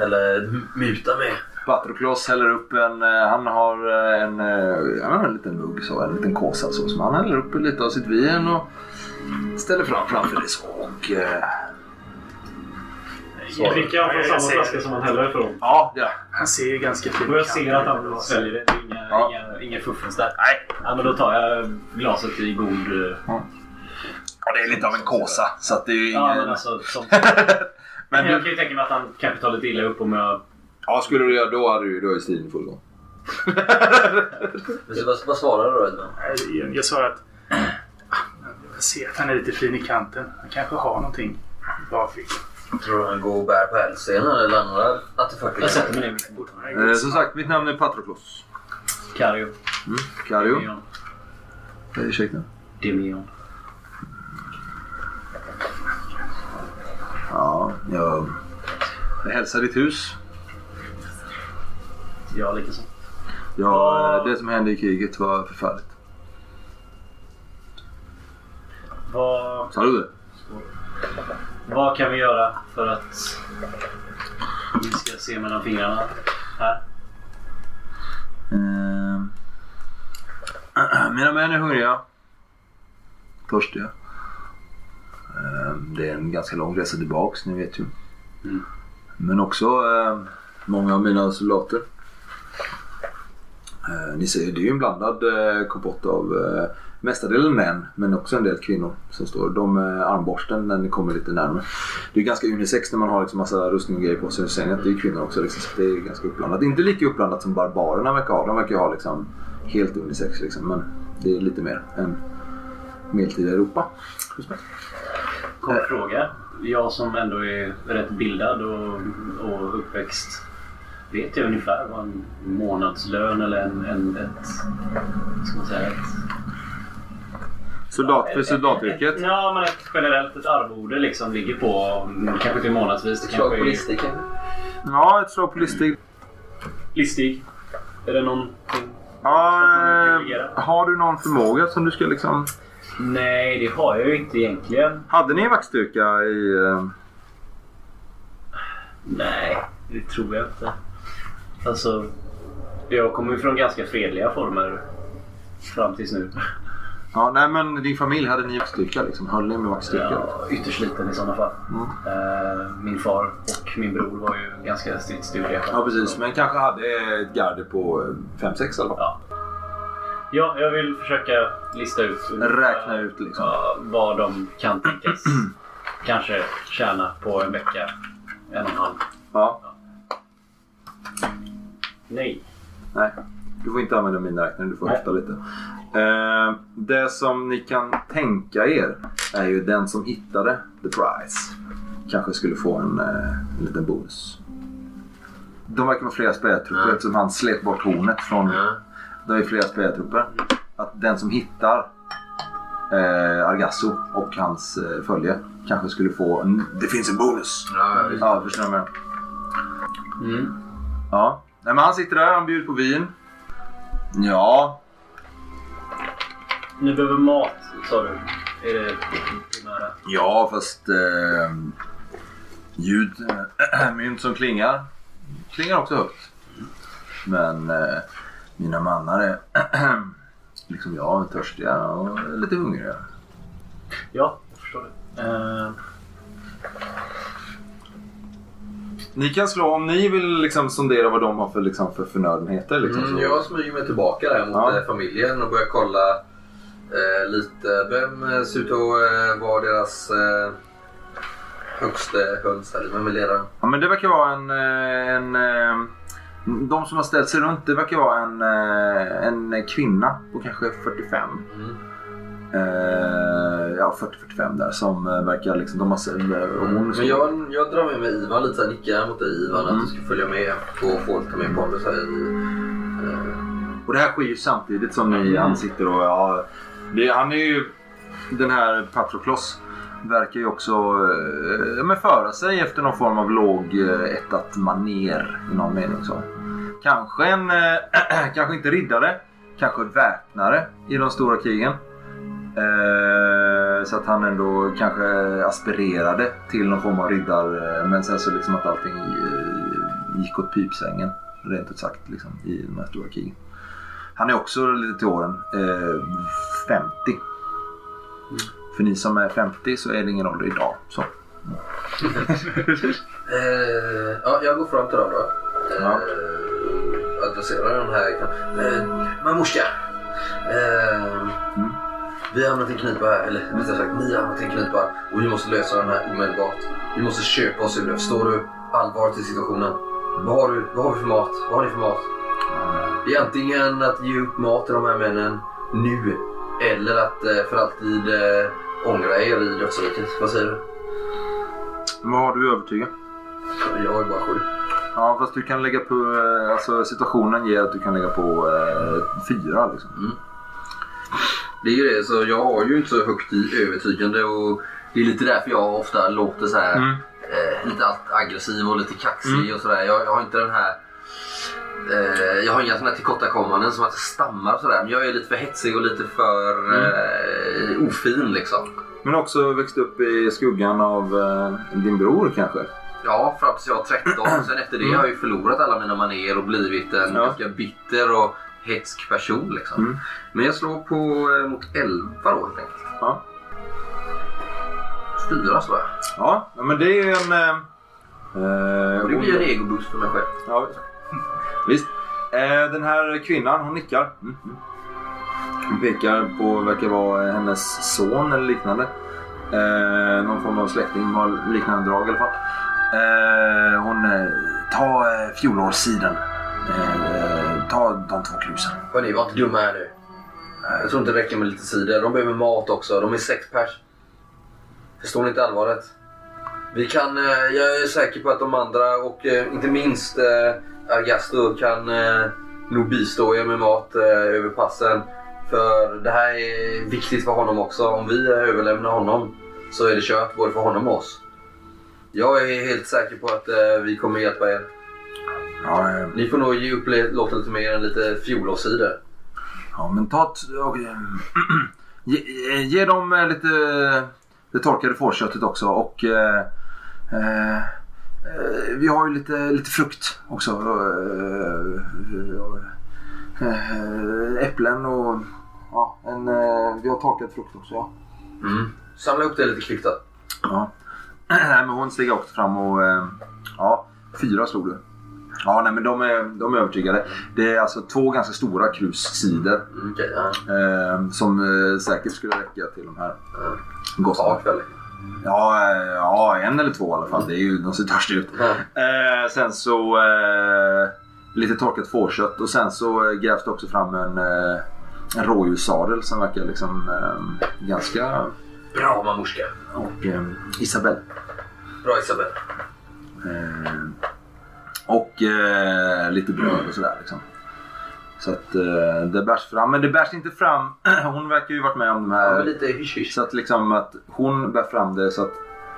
Eller muta med? Patroklos häller upp en, eh, han har eh, en, eh, han har en liten mugg så, en liten kåsa så, som han häller upp lite av sitt vin och ställer fram framför dig så. Och, eh, Dricker han från samma flaska som han häller ifrån? ja, ja. Han ser ganska fin Och jag ser att han sväljer det. Det är Inga, Ja. inga, inga fuffens där. Nej. Ja, men då tar jag glaset i god... eh, ja, det är lite av en kåsa så att det är ju ingen... Ja, men alltså... Som, Men jag du, kan ju tänka mig att han kanske tar lite illa upp om jag... ja, skulle du göra då hade du, då är striden full gång. Vad, vad svarar du då Jag, jag sa att jag ser att han är lite fin i kanten. Han kanske har någonting i bakfickan. Tror du han går och bär på eldstenen eller andra artefakter? Jag sätter mig ner bord. Eh, som sagt, mitt namn är Patroklos. Kario. Mm. Kario. Demion. Eh, Ursäkta? Demion. Ja, jag, jag hälsar ditt hus. Ja, likaså. Ja, eh, det som hände i kriget var förfärligt. Vad, Sa du det? Vad kan vi göra för att vi ska se mellan fingrarna här? Eh, mina män är hungriga. Törstiga. Eh, det är en ganska lång resa tillbaks, ni vet ju. Mm. Men också eh, många av mina soldater. Eh, ni ser, det är ju en blandad eh, kompott av mestadels mestadelen män men också en del kvinnor som står. De med armborsten när ni kommer lite närmare. Det är ganska unisex när man har liksom massa rustning och grejer på sig. Sen att det är kvinnor också. Liksom, så det är ganska uppblandat. Inte lika uppblandat som barbarerna verkar ha. De verkar ha liksom helt unisex liksom. Men det är lite mer än medeltida Europa. Kort fråga. Jag som ändå är rätt bildad och, och uppväxt. Vet jag ungefär vad en månadslön eller en, en, ett, vad ska man säga, ett, Soldat för ett- soldatyrket. ett- Ja, men ett generellt ett arvode liksom ligger på mm, kanske inte månadsvis. Det Slag kanske på är listor kanske? Ja, ett slag på listig. listig. Är det någonting? Ja, eh, har du någon förmåga som du ska liksom... Nej, det har jag ju inte egentligen. Hade ni vaktstyrka i... eh, Nej, det tror jag inte. Alltså, jag kommer ju från ganska fredliga former fram tills nu. Ja, nej men din familj, hade ni vaktstyrka liksom? Höll ni med vaktstyrka? Ja, ytterst liten i sådana fall. Mm. Eh, min far och min bror var ju ganska stridsdugliga. Ja, precis. Men kanske hade ett garde på 5-6 i alla fall. Ja. ja, jag vill försöka lista ut Räkna ut liksom. ja, vad de kan tänkas kanske tjäna på en vecka. En och en halv. Ja. Nej. Nej, du får inte använda miniräknaren. Du får höfta lite. Eh, det som ni kan tänka er är ju den som hittade the prize. Kanske skulle få en, eh, en liten bonus. De verkar vara flera spelartrupper Ja. eftersom han slet bort hornet från... Ja. Det är flera spelartrupper. Att den som hittar eh, Argasso och hans eh, följe kanske skulle få en... Det finns en bonus! Ja. Ja, förstår du vad jag menar? Mm. Ja. Nej, men han sitter där, han bjuder på vin. Ja, Ni behöver mat, sa du. Är det primära? ja fast eh, ljud, äh, mynt som klingar, klingar också högt. Men eh, mina mannar är liksom jag, törstiga och lite hungriga. Ja, jag förstår det. Eh, Ni kan slå om ni vill liksom sondera vad de har för, liksom, för förnödenheter. Liksom, Mm, så. jag smyger mig tillbaka där mot Ja. eh, familjen och börjar kolla lite. Vem eh, ser ut att eh, vara deras eh, högsta höns? Eller vem är ledaren? Ja, men det verkar vara en, eh, en... eh, De som har ställt sig runt, det verkar vara en, eh, en kvinna på kanske 45. Mm. Eh, ja, 40-45 där som eh, verkar liksom... De har, eh, och hon Men jag, jag drar med mig Ivan lite nickar mot dig Ivan Mm. att du ska följa med och få ta med Pontus här i... Eh, Och det här sker ju samtidigt som ni Mm. han sitter och... Ja, det, han är ju... Den här Patroklos verkar ju också eh, men föra sig efter någon form av lågättat maner i någon mening. Så. Kanske en... Eh, kanske inte riddare. Kanske väpnare i de stora krigen. Eh, så att han ändå kanske aspirerade till någon form av riddar... Eh, men sen så liksom att allting eh, gick åt pipsängen. Rent ut sagt liksom, i de här stora krigen. Han är också lite till åren. Eh, 50. För ni som är 50 så är det ingen ålder idag. Så. eh, ja, jag går fram till dem då. Eh, Ja. Adresserar den här. Eh, Mamushka. Eh, Mm. Vi har hamnat i en knipa här, eller rättare sagt ni har hamnat i en knipa och vi måste lösa den här omedelbart. Vi måste köpa oss ur det. Förstår du allvaret i situationen? Vad har, du, vad har vi för mat? Vad har ni för mat? Det är antingen att ge upp mat till de här männen nu eller att eh, för alltid eh, ångra er i dödsriket. Vad säger du? Vad har du övertygat? Jag är bara sju. Ja fast du kan lägga på, eh, alltså situationen ger att du kan lägga på eh, fyra liksom. Det är ju det, så jag har ju inte så högt i övertygande och det är lite därför jag ofta låter så här Mm. eh, lite allt aggressiv och lite kaxig Mm. och sådär. Jag, jag har inte den här jag har inga sådana här tillkortakommanden som att jag stammar sådär. Men jag är lite för hetsig och lite för Mm. eh, ofin liksom. Men också växt upp i skuggan av eh, din bror kanske? Ja, fram tills jag var 13. Sen efter det har jag ju förlorat alla mina manér och blivit en Ja. ganska bitter och hetsk person. Liksom. Mm. Men jag slår på eh, mot 11 då helt enkelt. Ja. Fyra slår jag. Ja, men det är en... Eh, eh, det blir en egoboost för mig själv. Ja, visst. Eh, den här kvinnan, hon nickar. Mm, mm. Hon pekar på, verkar vara hennes son eller liknande. Eh, någon form av släkting har liknande drag i alla fall. Eh, hon, eh, ta eh, fjolårssiden. Eh, ta de två klusen. Hörni, var inte dumma här nu. Jag tror inte det räcker med lite cider. De behöver mat också. De är sex pers. Förstår ni inte allvaret? Vi kan, eh, jag är säker på att de andra och eh, inte minst eh, Argasto kan eh, nog bistå er med mat eh, över passen. För det här är viktigt för honom också. Om vi överlämnar honom så är det kört både för honom och oss. Jag är helt säker på att eh, vi kommer hjälpa er. Ja, eh, Ni får nog ge upp låta lite mer än lite fjolårscider. ja men ta... t- och, eh, ge, eh, ge dem eh, lite det torkade fårköttet också och eh, eh, vi har ju lite, lite frukt också. Eh, eh, äpplen och ja, en, eh, vi har torkad frukt också. Ja. Mm. Samla upp det lite kvickt då. Ja. Nej, men hon steg också fram och eh, ja, fyra slog du. Ja, nej, men de är, de är övertygade. Det är alltså två ganska stora krussidor Mm, Okej, ja. eh, som eh, säkert skulle räcka till de här Ja. gossarna. Ja. Ja, en eller två i alla fall. Det är ju, de ser törstiga ut. Eh, sen så eh, lite torkat fårkött och sen så eh, grävs det också fram en, eh, en rådjurssadel som verkar liksom eh, ganska... Bra mamushka. Och eh, Isabelle. Bra Isabel. Eh, och eh, lite bröd och sådär liksom. Så att eh, det bärs fram. Men det bärs inte fram. Hon verkar ju varit med om de Ja, här. men lite hysch hysch. Så att liksom att hon bär fram det så att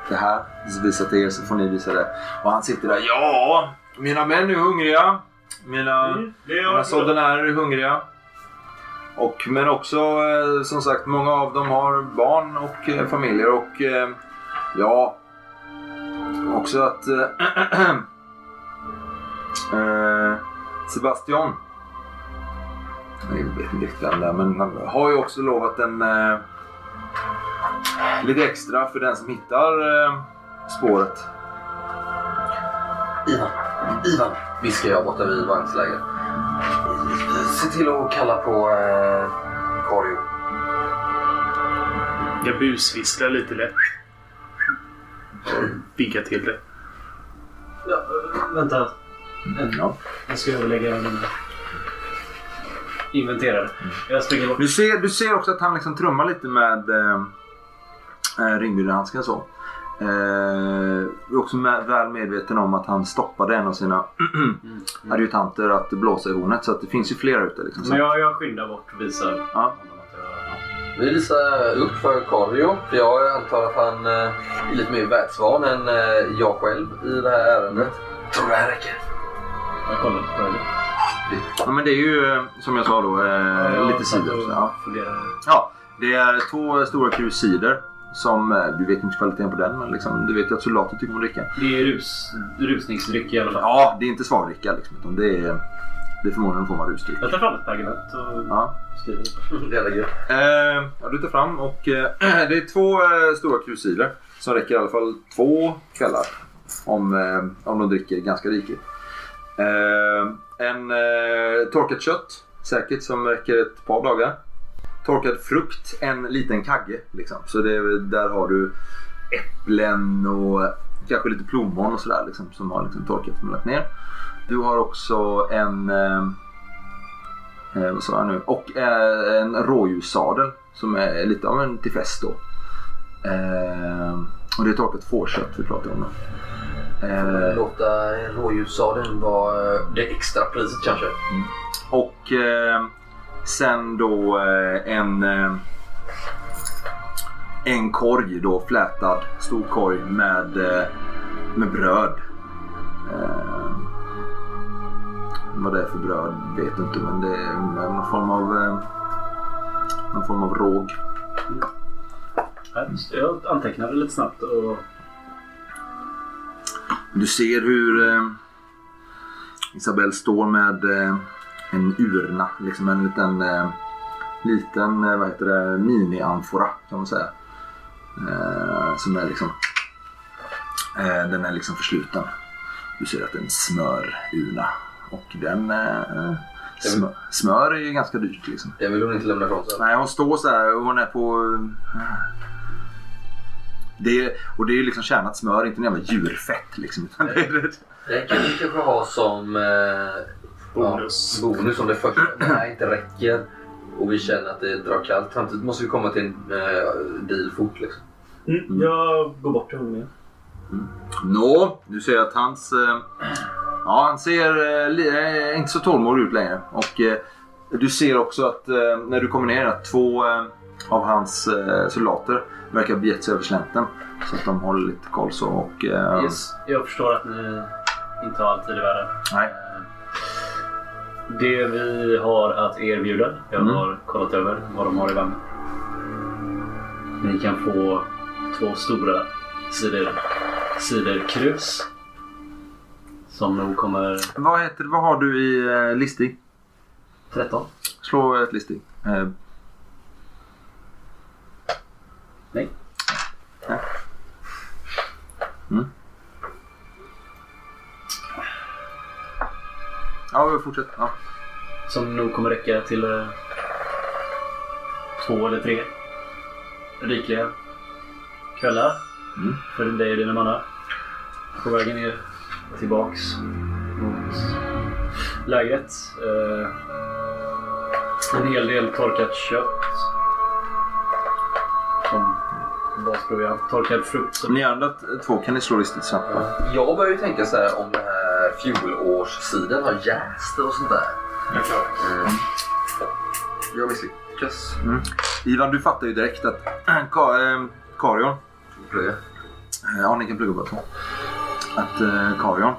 det här visar till er så får ni visa det. Och han sitter där. Ja, mina män är hungriga. Mina, Mm, mina soldatärer är hungriga. Och, men också eh, som sagt, många av dem har barn och eh, familjer. Och eh, ja, också att eh, eh, Sebastian, är, men han har ju också lovat en eh, lite extra för den som hittar eh, spåret. Ivan, Ivan, viskar jag borta vid vagnsläget. Se till att kalla på eh, Kario. Jag busvisslar lite lätt. Vinkar till det. Ja, äh, vänta. En, Ja. Jag ska överlägga med mina inventerare. Jag springer bort. Du ser, du ser också att han liksom trummar lite med eh, eh, ringbyråhandsken så. Eh, du är också med, väl medveten om att han stoppade en av sina adjutanter att blåsa i hornet. Så att det finns ju flera ute. Liksom. Så. Men jag, jag skyndar bort och visar Ja. honom att jag... Vi visar upp för Kario, för jag antar att han eh, är lite mer världsvan än eh, jag själv i det här ärendet. Tror det här räcker? Jag kollar på det. Ja, men det är ju eh, som jag sa då eh, Jag lite så, Ja. ja, det är två stora krusider. Som, eh, du vet inte kvaliteten på den men liksom, du vet ju att soldater tycker om att dricka. Det är rus, rusningsdryck i alla fall. Ja, det är inte svagdricka liksom. Utan det, är, det är förmodligen en form av rusdryck. Jag tar fram ett pergament och Ja. skriver. Det är. Eh, ja, du tar fram och eh, det är två eh, stora krusider som räcker i alla fall två kvällar. Om, eh, om de dricker ganska rikligt. Eh, en eh, torkat kött säkert som räcker ett par dagar. Torkad frukt, en liten kagge. Liksom. Så det, där har du äpplen och kanske lite plommon och sådär liksom, som har liksom torkat och lagt ner. Du har också en Eh, eh vad sa jag nu? Och eh, en rådjurssadel som är lite av en till fest då. Eh, och det är torkat fårkött vi pratar om. Eh, Låta rådjurssadeln vara eh, det extra priset kanske. och eh, sen då eh, en eh, en korg då flätad stor korg med, med bröd. Vad det är för bröd vet inte men det är någon form av någon form av råg. Ja, just det. Jag antecknade lite snabbt och Du ser hur eh, Isabelle står med eh, en urna, liksom en liten, eh, liten eh, vad heter det, mini-amfora kan man säga. Eh, som är liksom, eh, den är liksom försluten. Du ser att det är en smörurna och den eh, smör, smör är ju ganska dyrt liksom. Den vill hon inte lämna ifrån sig. Nej, hon står så här och hon är på... Det är, och det är ju liksom kärnat smör, inte en jävla djurfett liksom. Utan det är, Den kan vi kanske ha som eh, Bonus. Ja, bonus om det första det här inte räcker och vi känner att det drar kallt. Samtidigt måste vi komma till en eh, deal fort. Liksom. Mm, jag går bort till honom igen. Nå, du ser att hans... eh, Ja, han ser eh, eh, inte så tålmodig ut längre. Och eh, du ser också att eh, när du kommer ner att två eh, av hans eh, soldater verkar ha begett sig över slänten. Så att de håller lite koll så. Och, eh, Yes, jag förstår att ni inte har all tid i världen. Nej. Eh, Det vi har att erbjuda, jag Mm. har kollat över vad de har i vagnen. Ni kan få två stora sidor, sidor krus. Som nog kommer Vad, heter, vad har du i eh, listig? 13. Slå ett listig. Eh, Nej. Nej. Mm. Ja, fortsätt. Ja. Som nog kommer räcka till eh, två eller tre rikliga kvällar. Mm. För dig och dina mannar. På vägen ner tillbaks mot lägret. Eh, en hel del torkat kött. Basproviant. Torkad frukt. Ni andra två kan ni slå listigt snabbt va? Jag börjar ju tänka så här om den här fjolårssidan har jäst och sånt där. Mm. Jag misslyckas. Ivan, du fattar ju direkt att Ka, eh, Karion, Plugga. eh, ja ni kan plugga båda två. Att eh, Karion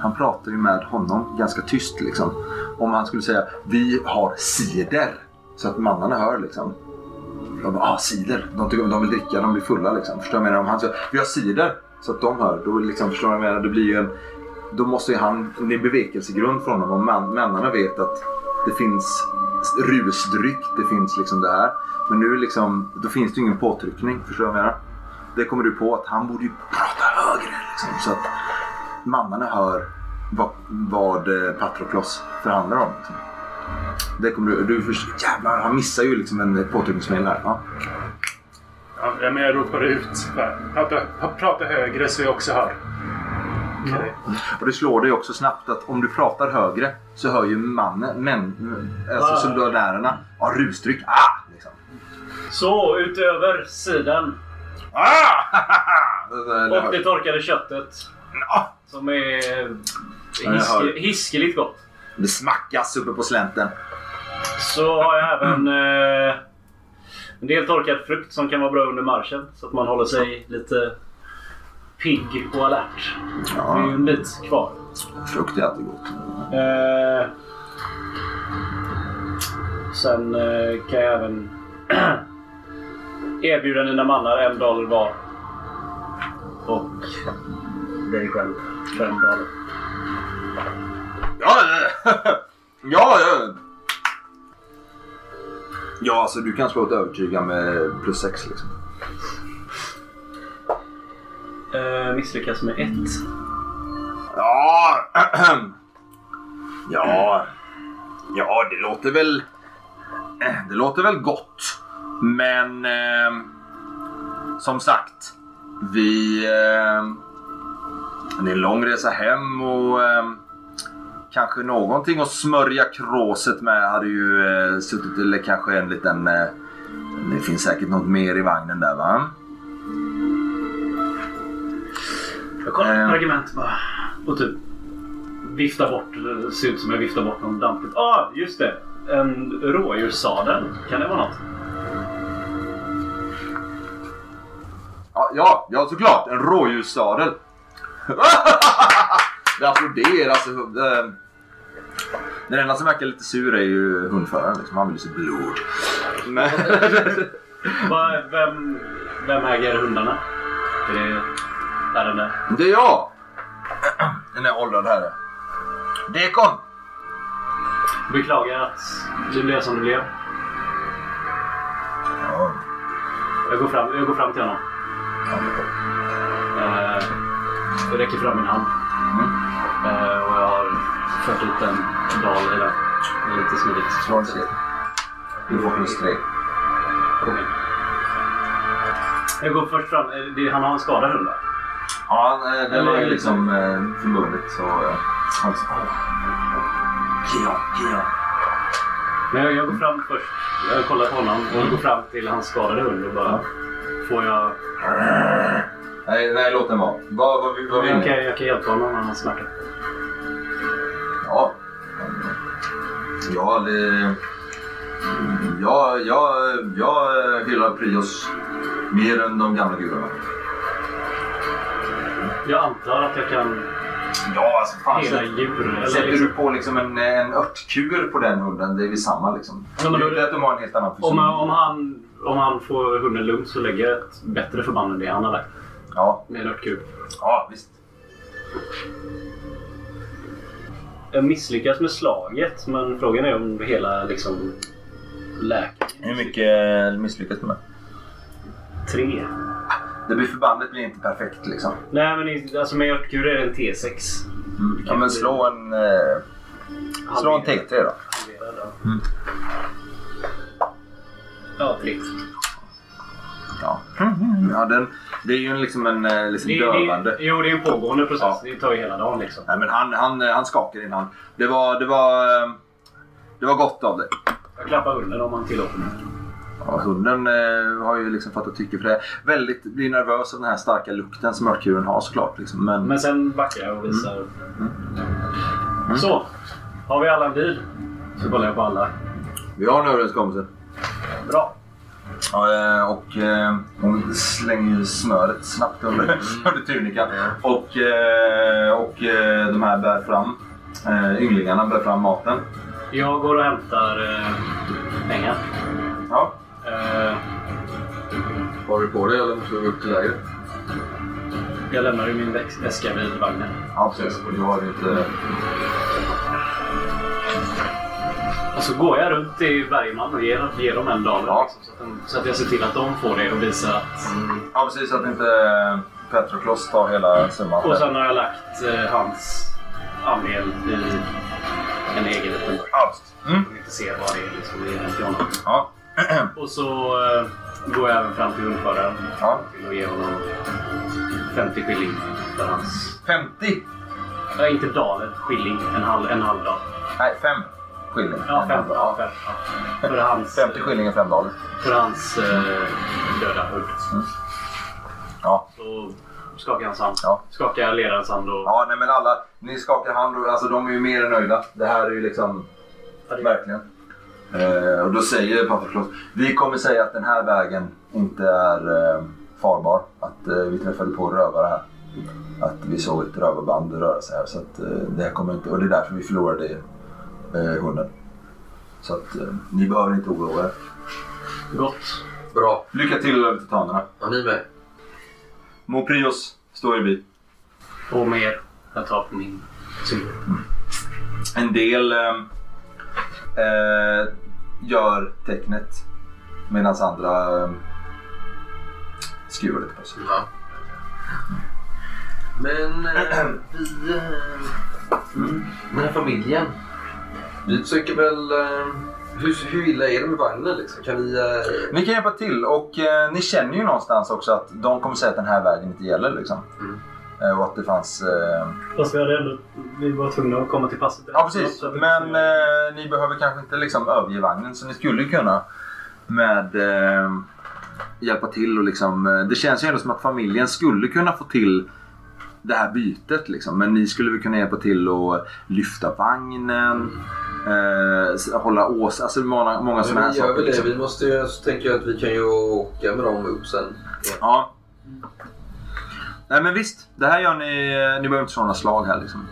han pratar ju med honom ganska tyst liksom. Om han skulle säga vi har cider. Så att mannarna hör liksom. De bara, ah cider. De, tycker, de vill dricka, de blir fulla liksom. Förstår du vad jag menar? Om han säger vi har cider. Så att de hör. Då liksom, förstår du vad jag menar? Det blir ju en, då måste ju han, det är en bevekelsegrund för honom. Om männarna vet att det finns rusdryck, det finns liksom det här. Men nu liksom, då finns det ju ingen påtryckning. Förstår du vad jag menar? Det kommer du på att han borde ju prata högre liksom. Så att mannarna hör vad, vad eh, Patroklos förhandlar om. Liksom. Det kommer du, du förstår, jävlar han missar ju liksom en påtryckningsmedel här. Ja. Ja, men jag ropar ut. Prata, prata högre så jag också hör. Okej. Och det slår dig också snabbt att om du pratar högre så hör ju mannen, män, alltså Ah. soldatärerna, ja rusdryck, ah! Liksom. Så, utöver sidan Ah! och det torkade köttet. Som är hiske, hiskeligt gott. Det smackas uppe på slänten. Så har jag även eh, en del torkad frukt som kan vara bra under marschen. Så att man håller sig lite pigg och alert. Det är ju en bit kvar. Frukt är alltid gott. Eh, sen eh, kan jag även erbjuda dina mannar en dollar var. Och dig själv fem dollar. Ja, ja, ja. Ja, alltså du kan slå ett övertyga med plus sex liksom. Eh, misslyckas med ett. Ja, ja, ja, det låter väl, det låter väl gott. Men eh, som sagt, vi, eh, det är en lång resa hem och eh, kanske någonting att smörja kråset med hade ju eh, suttit, eller kanske en liten, eh, det finns säkert något mer i vagnen där va? Jag kollar Eh. argument bara. Och typ viftar bort. Det ser ut som jag viftar bort någon dampigt. Ah, just det! En rådjurssadel. Kan det vara något? Ja, ja, ja såklart. En rådjurssadel. Det applåderar alltså. eh, Den enda som verkar lite sur är ju hundföraren. Liksom. Han vill ju se blod. Men, vem, vem äger hundarna? Är det där den där? det är jag. Den är åldrad herre. Dekon. Beklagar att det blev som det blev. Ja, Jag går fram, jag går fram till honom. Eh, jag räcker fram min hand. Eh, och jag har fört ut en dal i den. Det är lite smidigt. tre. Du får plus tre. Kom in. Jag går först fram. Eh, Det, han har en skadad hund va? Ja, eh, Eller var ju liksom- förbundet så... Han sa... Kion, Kion. Men jag, jag går fram först. Jag kollar på honom och går fram till hans skadade hund och bara... Får jag... Nej, nej, låt den vara. Vad, vad, vad vill Jag ni? kan, jag kan hjälpa honom när han smärtar. Ja. Ja, det... Ja, jag, jag hyllar Prios mer än de gamla gudarna. Jag antar att jag kan Ja, alltså fan. hela Sätter, djur. Sätter du liksom, på liksom en, en örtkur på den hunden, det är väl samma liksom. Ja, men det att de har en helt annan om, om, han, om han får hunden lugnt så lägger jag ett bättre förband än det han har lagt. Ja, Med en örtkur. ja, visst. Jag misslyckas med slaget men frågan är om hela liksom läker. Hur mycket misslyckas du med? Tre. Det blir förbandet blir inte perfekt liksom. Nej men alltså med örtkur är det en T6. Mm. Ja, men slå en... Eh, slå en T3 då. Ja. Mm. Ja, tre. Ja, ja den, det är ju liksom en eh, liksom Det, dövande. det, jo, det är en pågående process. Ja. Det tar ju hela dagen liksom. Nej, men han, han, han skakar innan. Det var, det var, eh, det var gott av dig. Jag klappar hunden om han tillåter mig. Ja, hunden eh, har ju liksom fattat tycke för det. Väldigt, blir nervös av den här starka lukten som mörkdjuren har såklart. Liksom. Men, Men sen backar jag och visar. Mm. Så. Har vi alla en bil? Så kollar jag på alla. vi har en överenskommelse. Bra. Ja, eh, och eh, hon slänger ju smöret snabbt under, under tunikan. Och, eh, och de här bär fram, ynglingarna bär fram maten. Jag går och hämtar pengar. Ja. Eh, Har du på dig eller måste du gå upp till lägret? jag lämnar ju min väska vid vagnen. Ja, precis. Och du har ju inte... Och så går jag runt till varje man och ger, ger dem en dollar. Ja. Liksom, så, att de, så att jag ser till att de får det och visar att... Ja, precis. Så att inte Petroklos tar hela summan. Och sen har jag lagt eh, hans andel i en egen liten burk. Ja. Mm. De inte ser vad det är liksom, i den till honom. Ja. Och så eh, går jag även fram till hundföraren Ja. till att ge honom 50 skilling för hans... 50? Nej, inte daler. Skilling. En halv, en halv dag. Nej, 5 skilling. Ja, fem. Ja, fem ja. För hans, 50 skilling är 5 dollar. för hans eh, döda hund. Ja. Så skakar jag hans hand. Ja. Skakar jag ledarens hand och... Ja, nej men alla. Ni skakar hand och alltså de är ju mer än nöjda. Det här är ju liksom... Verkligen. Eh, och då säger Patroklos, vi kommer säga att den här vägen inte är eh, farbar. Att eh, vi träffade på rövare här. Att vi såg ett rövarband röra sig här. Så att, eh, det här kommer inte, och det är därför vi förlorade eh, hunden. Så att eh, ni behöver inte oroa er. Gott. Bra. Lycka till över titanerna. Har ni med? Moprios står i bil. Och mer. Jag tar på min cykel. En del eh, eh, gör tecknet medan andra eh, skruvar lite på sig. Ja. Men eh, vi... Eh, mm, den här familjen. Vi försöker väl... Eh, hur, hur illa är det med vagnen liksom? Kan vi... Eh, Ni kan hjälpa till och eh, ni känner ju någonstans också att de kommer säga att den här vägen inte gäller. Liksom. Mm. Eh, och att det fanns... Eh, Fast vi hade ändå... Vi var tvungna att komma till passet. ja precis, men eh, ni behöver kanske inte liksom överge vagnen så ni skulle kunna med eh, hjälpa till och liksom... Eh, det känns ju ändå som att familjen skulle kunna få till det här bytet liksom. Men ni skulle väl kunna hjälpa till att lyfta vagnen. Eh, hålla ås... Alltså många, många sådana här saker. Liksom. Vi måste ju... Så tänker jag att vi kan ju åka med dem upp sen. Ja. Nej men visst, det här gör ni. Ni behöver inte några slag här liksom.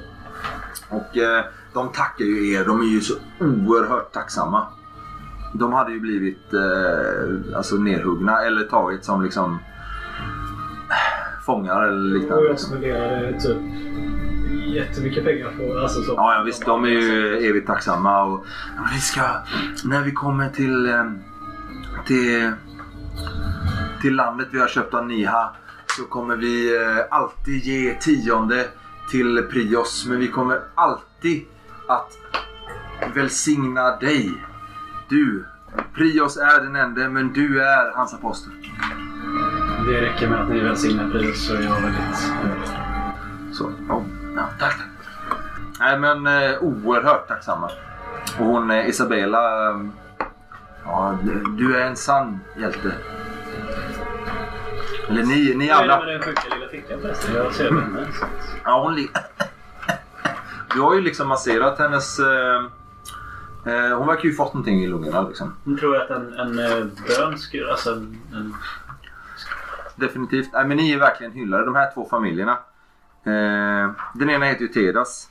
Och eh, de tackar ju er. De är ju så oerhört tacksamma. De hade ju blivit eh, alltså nerhuggna eller tagit som liksom eh, fångar eller Och liknande. jag spenderade typ jättemycket pengar på alltså så. Ja, ja visst, de är ju evigt tacksamma. Och, ja, vi ska, när vi kommer till, eh, till, till landet vi har köpt av Niha så kommer vi eh, alltid ge tionde till Prios. Men vi kommer alltid att välsigna dig. Du, Prios är den enda men du är hans apostel. Det räcker med att ni välsignar pris så är jag väldigt nöjd. Så, ja, ja, tack. Nej men eh, oerhört tacksamma. Och hon eh, Isabella. Eh, ja, du- du är en sann hjälte. Eller ni, ni Vad är det alla. med den sjuka lilla flickan förresten? Jag ser henne. så att- Ja, hon li- Du har ju liksom masserat hennes... Eh, eh, hon verkar ju fått någonting i lungorna liksom. Jag tror att en, en eh, bön skulle... Alltså en, en, Definitivt. Nej, men ni är verkligen hyllade, de här två familjerna. Eh, den ena heter ju Tedas.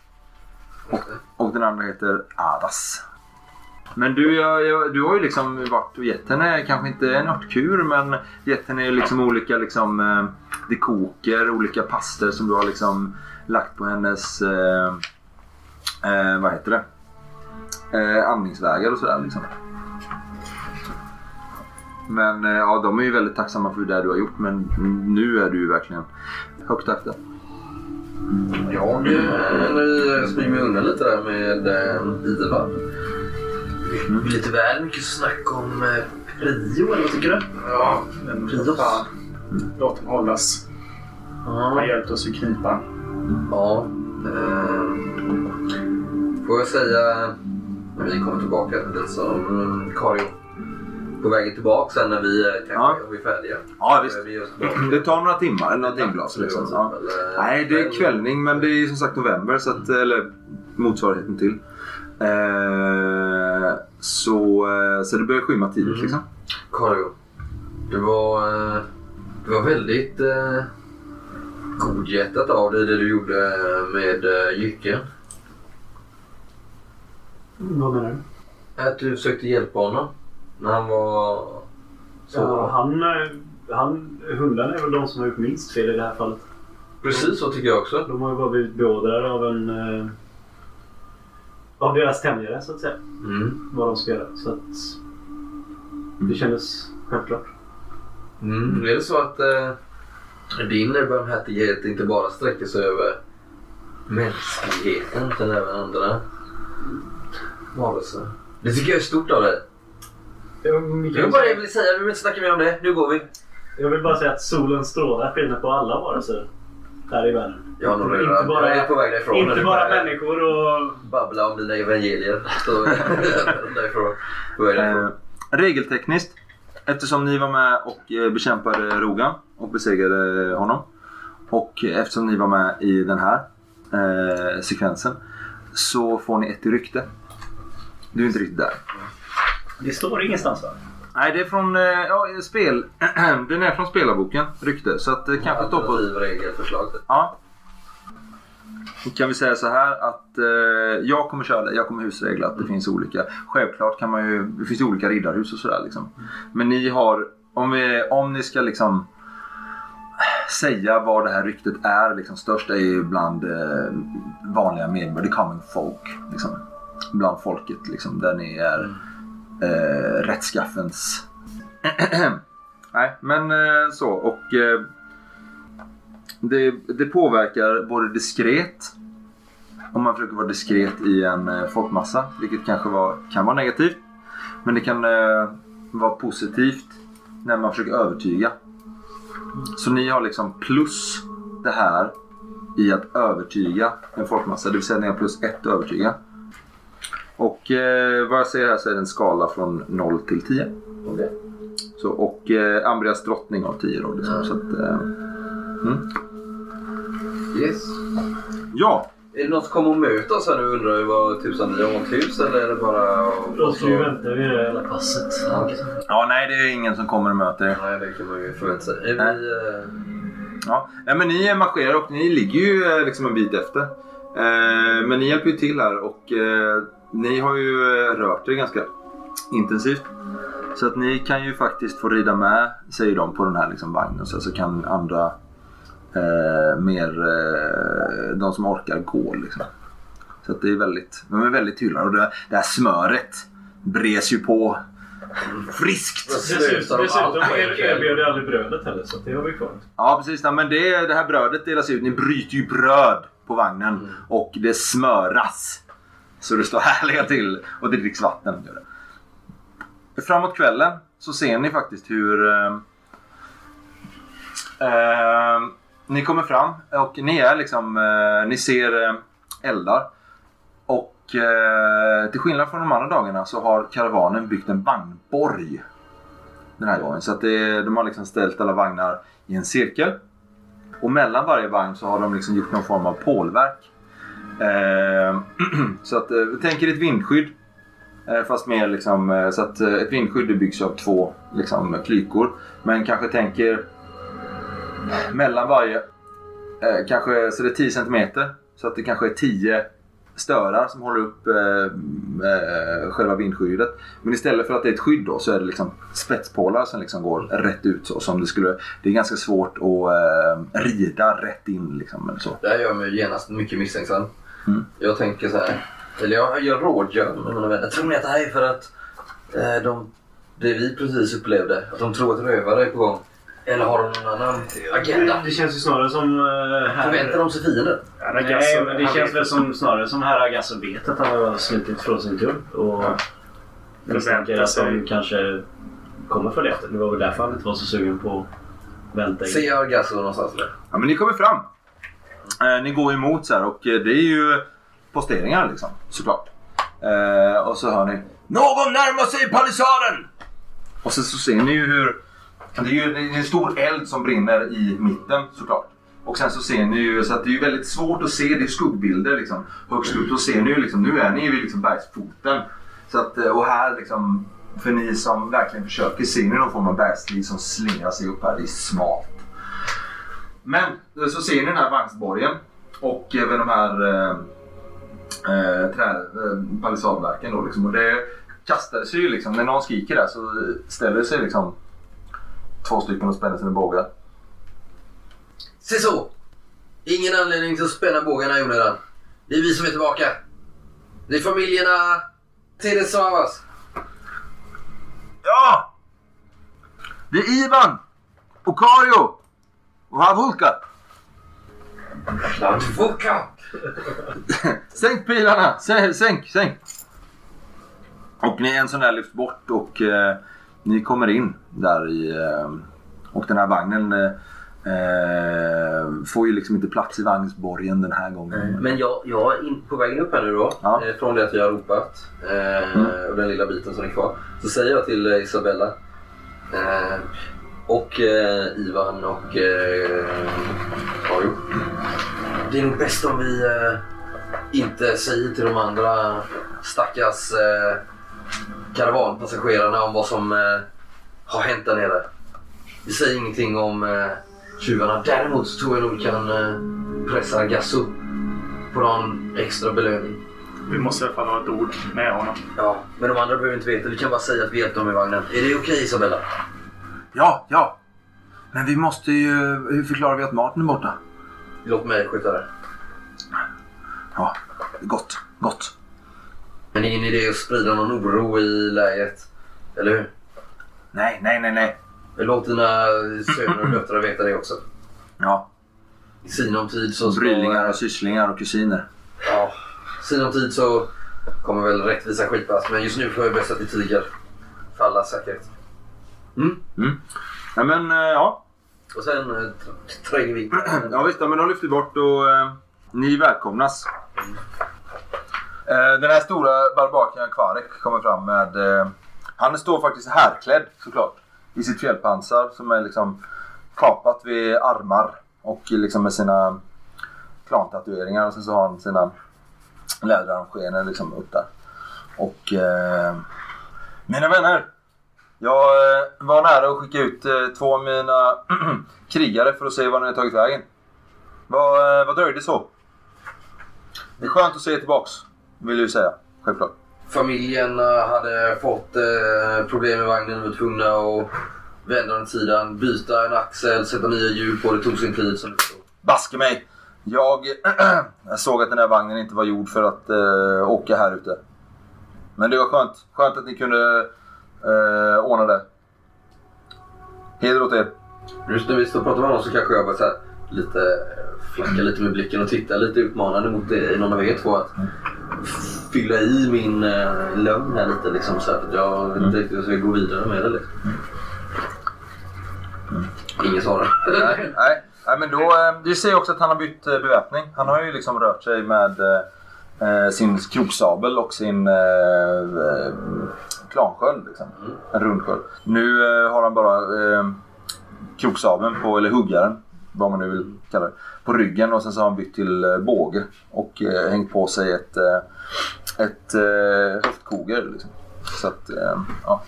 Och, och den andra heter Adas. Men du, jag, jag, du har ju liksom varit och gett henne, kanske inte en örtkur, men gett henne liksom olika liksom, eh, dekoker, olika paster som du har liksom lagt på hennes, eh, eh, vad heter det, eh, andningsvägar och sådär liksom. Men eh, ja, de är ju väldigt tacksamma för det du har gjort, men nu är du ju verkligen högt efter. Jag, när vi springer undan lite där med eh, Ivar. Det blir lite väl mycket snack om eh, Prio, eller vad tycker du? Ja, men Prios. fan. Låt dem hållas. Han har Ja. hjälpt oss i knipan. ja eh, får jag säga när vi kommer tillbaka lite som mm, Karin. På vägen tillbaka sen när vi eh, kanske Ja. är färdiga. Ja, visst. Eh. Det tar några timmar, eller några timglas liksom. Ja. Eller- Nej, det är kvällning, men det är som sagt november, så att, eller motsvarigheten till. Eh, så, eh, så det börjar skymma tidigt Mm. liksom. Karin, det var, eh, det var väldigt... eh, godhjärtat av dig det du gjorde med Jycken. Vad menar du? Att du försökte hjälpa honom när han var så. Ja, han, eh, han, hundarna är väl de som har gjort minst fel i det här fallet. Precis så tycker jag också. De har ju bara blivit beordrade av en... Eh, av deras tämjare så att säga. Mm. Vad de ska göra. Så att det kändes självklart. Mm. Är det så att eh, din barmhärtighet inte bara sträcker sig över mänskligheten utan även andra varelser? Det tycker jag är stort av dig. Det kan var bara det säga- jag ville säga. Vi vill inte snacka mer om det. Nu går vi. jag vill bara säga att solens strålar skiner på alla varelser här i världen. Har nog Inte redan... bara- jag är på väg därifrån. Inte bara människor och... Babbla om dina evangelier. Så därifrån. På väg Eh, därifrån. regeltekniskt, eftersom ni var med och eh, bekämpade Rogan och besegrade honom. Och eftersom ni var med i den här eh, sekvensen så får ni ett rykte. Du är inte riktigt där. Det står ingenstans va? Nej, det är från eh, ja, spel. den är från spelarboken, rykte. Så att det kanske står på... Regelförslag. Ja. Då kan vi säga så här att eh, jag kommer köra det. Jag kommer husregla att det finns olika. Självklart kan man ju, det finns olika riddarhus och sådär liksom. Men ni har, om, vi, om ni ska liksom säga vad det här ryktet är liksom störst är ju bland eh, vanliga medborgare, the common folk. Liksom. Bland folket liksom, där ni är eh, rättskaffens... Nej, men eh, så och eh, det, det påverkar både diskret om man försöker vara diskret i en eh, folkmassa, vilket kanske var, kan vara negativt. Men det kan eh, vara positivt när man försöker övertyga. Så ni har liksom plus det här i att övertyga en folkmassa. Det vill säga ni har plus ett att övertyga. Och eh, vad jag säger här så är det en skala från 0 till 10. Okej. Så, och eh, Ambrias drottning har 10 då. Liksom, så att, eh, Yes. ja, Är det någon som kommer och möter oss här nu undrar jag vad tusan ni har något hus eller är det bara... Då ska vi vänta vid det jävla passet. ja, nej det är ingen som kommer och möter er. Nej, det kan man ju förvänta sig. Är Nej. vi... eh, Ja, nej, men ni marscherar och ni ligger ju eh, liksom en bit efter. Eh, men ni hjälper ju till här och eh, ni har ju rört er ganska intensivt. Så att ni kan ju faktiskt få rida med, säger de, på den här liksom vagnen. Så, så kan andra eh, mer, eh, de som orkar gå liksom. Så att det är väldigt, de är väldigt hyllade och det, det här smöret bres ju på friskt. Dessutom, erbjöd jag aldrig brödet heller så det har vi kvar. Ja precis, nej, men det, det här brödet delas ut. Ni bryter ju bröd på vagnen och det smöras. Så det står härliga till och det dricks vatten. Gör det. Framåt kvällen så ser ni faktiskt hur eh, eh, ni kommer fram och ni är liksom, eh, ni ser eh, eldar. Och eh, till skillnad från de andra dagarna så har karavanen byggt en vagnborg den här gången. Så att det, de har liksom ställt alla vagnar i en cirkel. Och mellan varje vagn så har de liksom gjort någon form av pålverk. Eh, så att, eh, tänk er ett vindskydd. Eh, fast mer liksom, så att ett vindskydd byggs av två liksom, klykor. Men kanske tänker mellan varje, kanske så det är 10 cm. Så att det kanske är 10 störar som håller upp eh, själva vindskyddet. Men istället för att det är ett skydd då så är det liksom spetspålar som liksom går rätt ut. Så, som det, skulle, det är ganska svårt att eh, rida rätt in. Liksom, eller så. Det här gör mig genast mycket misstänksam. Mm. Jag tänker så här. Eller jag, jag rådgör med mina vänner. Tror ni att det här är för att eh, de, det vi precis upplevde, att de tror att rövare är på gång? Eller har de någon annan agenda? Det känns ju snarare som... Uh, Förväntar de sig fiender? Nej, men det känns väl som, snarare som herr Agasso vet att han har slutit från sin tull. Och misstänker att de kanske kommer följa efter. Det var väl därför han inte var så sugen på att vänta. Ser jag Gasso någonstans eller? Ja, men ni kommer fram. Eh, ni går emot så här och eh, det är ju posteringar liksom såklart. Eh, och så hör ni Någon närmar sig palissaden! Och så, så ser ni ju hur det är ju det är en stor eld som brinner i mitten såklart. Och sen så ser ni ju så att det är ju väldigt svårt att se, det är skuggbilder liksom. Högst upp så ser ni ju liksom, nu är ni ju vid liksom bergsfoten. Så att, eh, och här liksom, för ni som verkligen försöker, ser ni någon form av bergsliv som slingrar sig upp här. Det är smalt. Men eh, så ser ni den här vagnsborgen och även de här eh, eh, trä, eh, palissadverken. Då, liksom. Och det kastade sig ju liksom, när någon skriker där så ställer sig liksom två stycken och spänner sina bågar. Se så! Ingen anledning till att spänna bågarna i onödan. Det är vi som är tillbaka. Det är familjerna Teresavas. Ja! Det är Ivan! Och Kario! Och Havulka! Ladvoka! Sänk pilarna! Sänk, sänk, sänk! Och ni, en sån där lyfts bort och eh, ni kommer in där i... Eh, och den här vagnen eh, eh, får ju liksom inte plats i vagnsborgen den här gången. Men jag, jag är in, på vägen upp här nu då. Ja. Eh, från det att vi har ropat. Eh, Mm. Och den lilla biten som är kvar. Så säger jag till eh, Isabella. Och eh, Ivan och eh, Kario. Det är nog bäst om vi eh, inte säger till de andra stackars eh, karavanpassagerarna om vad som eh, har hänt där nere. Vi säger ingenting om eh, tjuvarna. Däremot så tror jag nog vi kan eh, pressa Gasso på någon extra belöning. Vi måste i alla fall ha ett ord med honom. Ja, men de andra behöver inte veta. Vi kan bara säga att vi hjälpte dem i vagnen. Är det okej Isabella? Ja, ja! Men vi måste ju... Hur förklarar vi att maten är borta? Låt mig sköta det. Ja, gott, gott. Men ingen idé att sprida någon oro i läget. Eller hur? Nej, nej, nej, nej. Låt dina söner och döttrar veta det också. Ja, I sinom tid så ska... brylingar och sysslingar och kusiner. Ja, i sinom tid så kommer väl rättvisa skipas. Men just nu får jag bäst att vi tiger. För allas säkerhet. Mm. Ja, men eh, ja. Och sen eh, tr- tränger vi. Ja visst, men de lyfter bort och eh, ni välkomnas. Eh, den här stora barbaken Kvarek kommer fram med... Eh, han står faktiskt härklädd såklart. I sitt fjällpansar som är liksom kapat vid armar. Och liksom med sina klantatueringar. Och sen så har han sina läderarmskenor liksom upp där. Och... Eh, mina vänner! Jag eh, var nära att skicka ut eh, två av mina krigare för att se var ni tagit vägen. Vad, eh, vad dröjde så? Det är skönt att se er tillbaks, vill jag säga. Självklart. Familjen hade fått problem med vagnen. Vi var tvungna att vända den sidan, byta en axel, sätta nya hjul på. Det tog sin tid som det stod. Baske mig! Jag, jag såg att den här vagnen inte var gjord för att åka här ute. Men det var skönt. Skönt att ni kunde eh, ordna det. Heder åt er. Just när vi står och pratar med honom så kanske jag bara så här, lite eh, flackar lite med blicken och tittar lite utmanande mot dig, någon av er två. Att fylla i min eh, lögn här lite liksom så att jag vet inte riktigt hur jag ska gå vidare med det. Liksom. Ingen svarar. Nej, nej. nej men då, eh, det ser också att han har bytt eh, beväpning. Han har ju liksom rört sig med eh, sin kroksabel och sin eh, klansköld. Liksom. En rundsköld. Nu eh, har han bara eh, kroksabeln på, eller huggaren, vad man nu vill kalla det, på ryggen och sen så har han bytt till eh, båge och eh, hängt på sig ett, eh, ett eh, höftkoger. Liksom. Så att, eh, ja.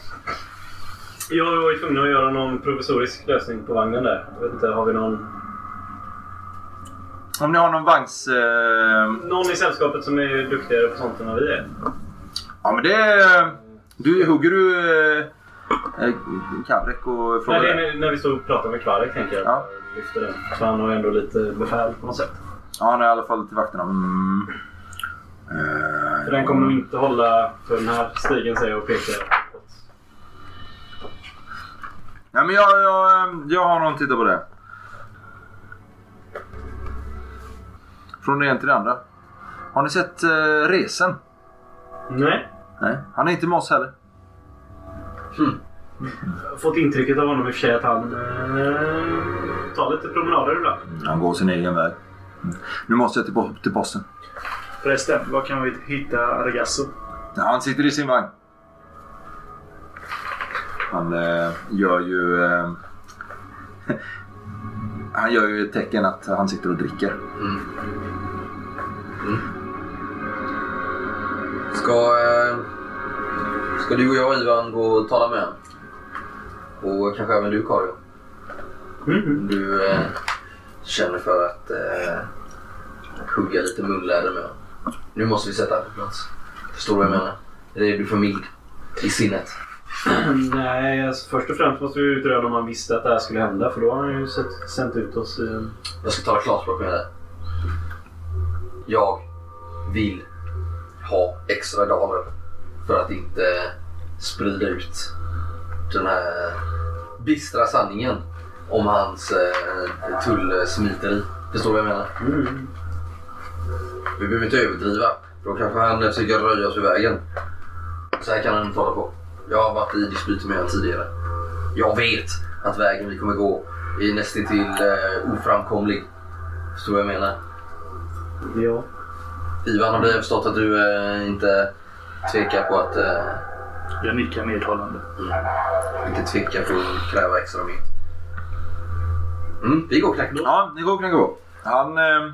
Jag var ju tvungen att göra någon provisorisk lösning på vagnen där. Jag vet inte, har vi någon, Om ni har någon vagns... Eh, någon i sällskapet som är duktigare på sånt än vad vi är? Ja men det är... Du, hugger du eh, eh, Kavrek och Nej, frågar det är när, vi står och pratar med Kvarek tänker jag. Ja. Lyfter den. Så han har ändå lite befäl på något sätt. Ja, han är i alla fall till vakterna. Mm. Eh, För den kommer nog inte hålla för den här stigen säger jag och pekar. Ja, men jag, jag, eh, jag har någon titta på det. Från det ena till det andra. Har ni sett eh, Resen? Nej. Nej, han är inte med oss heller. Har fått intrycket av honom i och för sig att han eh, tar lite promenader ibland. Han går sin egen väg. Mm. Nu måste jag till, till posten. Förresten, var kan vi hitta Regasso? Ja, han sitter i sin vagn. Han eh, gör ju... Eh, han gör ju ett tecken att han sitter och dricker. Mm. Ska, eh, ska du och jag Ivan gå och tala med honom? Och kanske även du Karin? Mm. Du eh, känner för att eh, hugga lite munläder med honom. Nu måste vi sätta honom på plats. Förstår du vad jag menar? Eller är du för mild i sinnet? Nej, alltså, först och främst måste vi utröna om han visste att det här skulle hända. För då har han ju sett, sänt ut oss i en... Jag ska tala klarspråk med dig. Jag vill ha extra daler för att inte sprida ut den här bistra sanningen om hans eh, tullsmiteri. Förstår du vad jag menar? Mm. Vi behöver inte överdriva. Då kanske han försöker röja oss ur vägen. Så här kan han inte hålla på. Jag har varit i dispyt med honom tidigare. Jag vet att vägen vi kommer gå är nästintill eh, oframkomlig. Förstår du vad jag menar? Ja. Ivan, har förstått att du eh, inte tvekar på att eh, Jag nickar medhållande. inte tvekar på att kräva extra mynt? Mm, vi går knäck. Ja, ni går och knackar på. Han... Eh,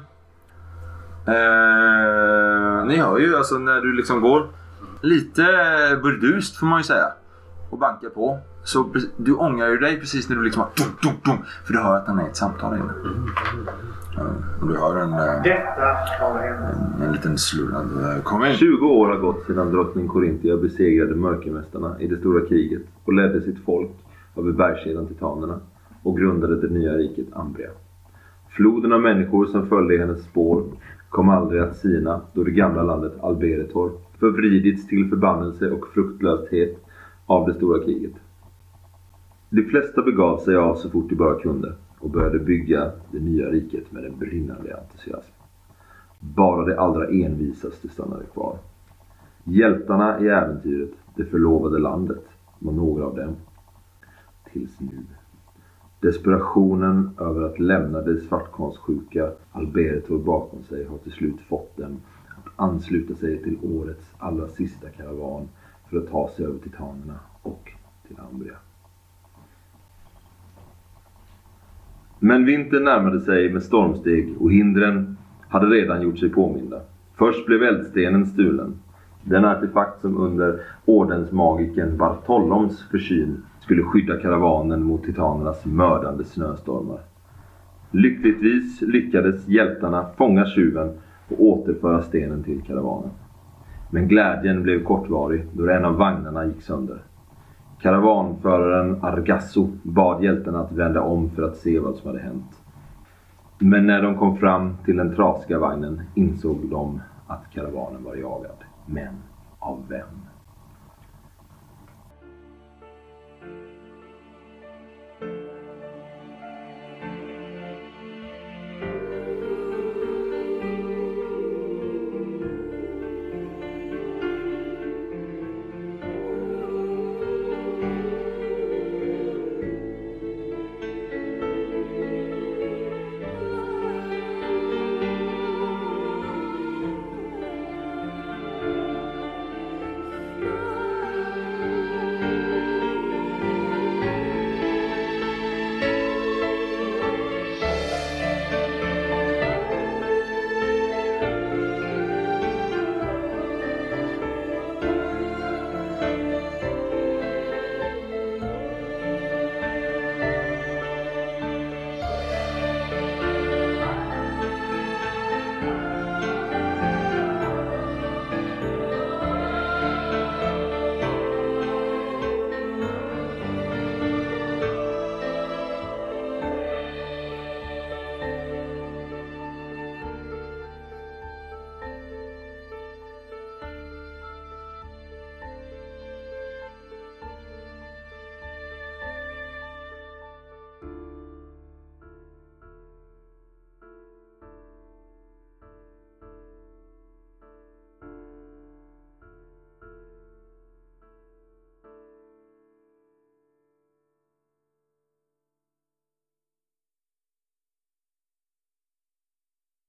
eh, ni hör ju alltså när du liksom går lite burdust får man ju säga. Och bankar på. Så du ångrar ju dig precis när du liksom har dum, dum, dum, För du hör att han är i ett samtal inne. Ja, och du hör en, eh, Detta har hänt. en liten slurrande eh, kom in. 20 år har gått sedan drottning Korintia besegrade mörkermästarna i det stora kriget och ledde sitt folk över bergskedjan Titanerna och grundade det nya riket Ambria. Floden av människor som följde i hennes spår kom aldrig att sina då det gamla landet Alberetor förvridits till förbannelse och fruktlöshet av det stora kriget. De flesta begav sig av så fort de bara kunde och började bygga det nya riket med en brinnande entusiasm. Bara de allra envisaste stannade kvar. Hjältarna i äventyret, det förlovade landet, var några av dem. Tills nu. Desperationen över att lämna det svartkonstssjuka Alberto bakom sig har till slut fått dem att ansluta sig till årets allra sista karavan för att ta sig över Titanerna och till Ambria. Men vintern närmade sig med stormsteg och hindren hade redan gjort sig påminda. Först blev eldstenen stulen. Den artefakt som under ordensmagikern Bartoloms försyn skulle skydda karavanen mot titanernas mördande snöstormar. Lyckligtvis lyckades hjältarna fånga tjuven och återföra stenen till karavanen. Men glädjen blev kortvarig då en av vagnarna gick sönder. Karavanföraren Argasso bad hjältarna att vända om för att se vad som hade hänt. Men när de kom fram till den trasiga vagnen insåg de att karavanen var jagad. Men av vem?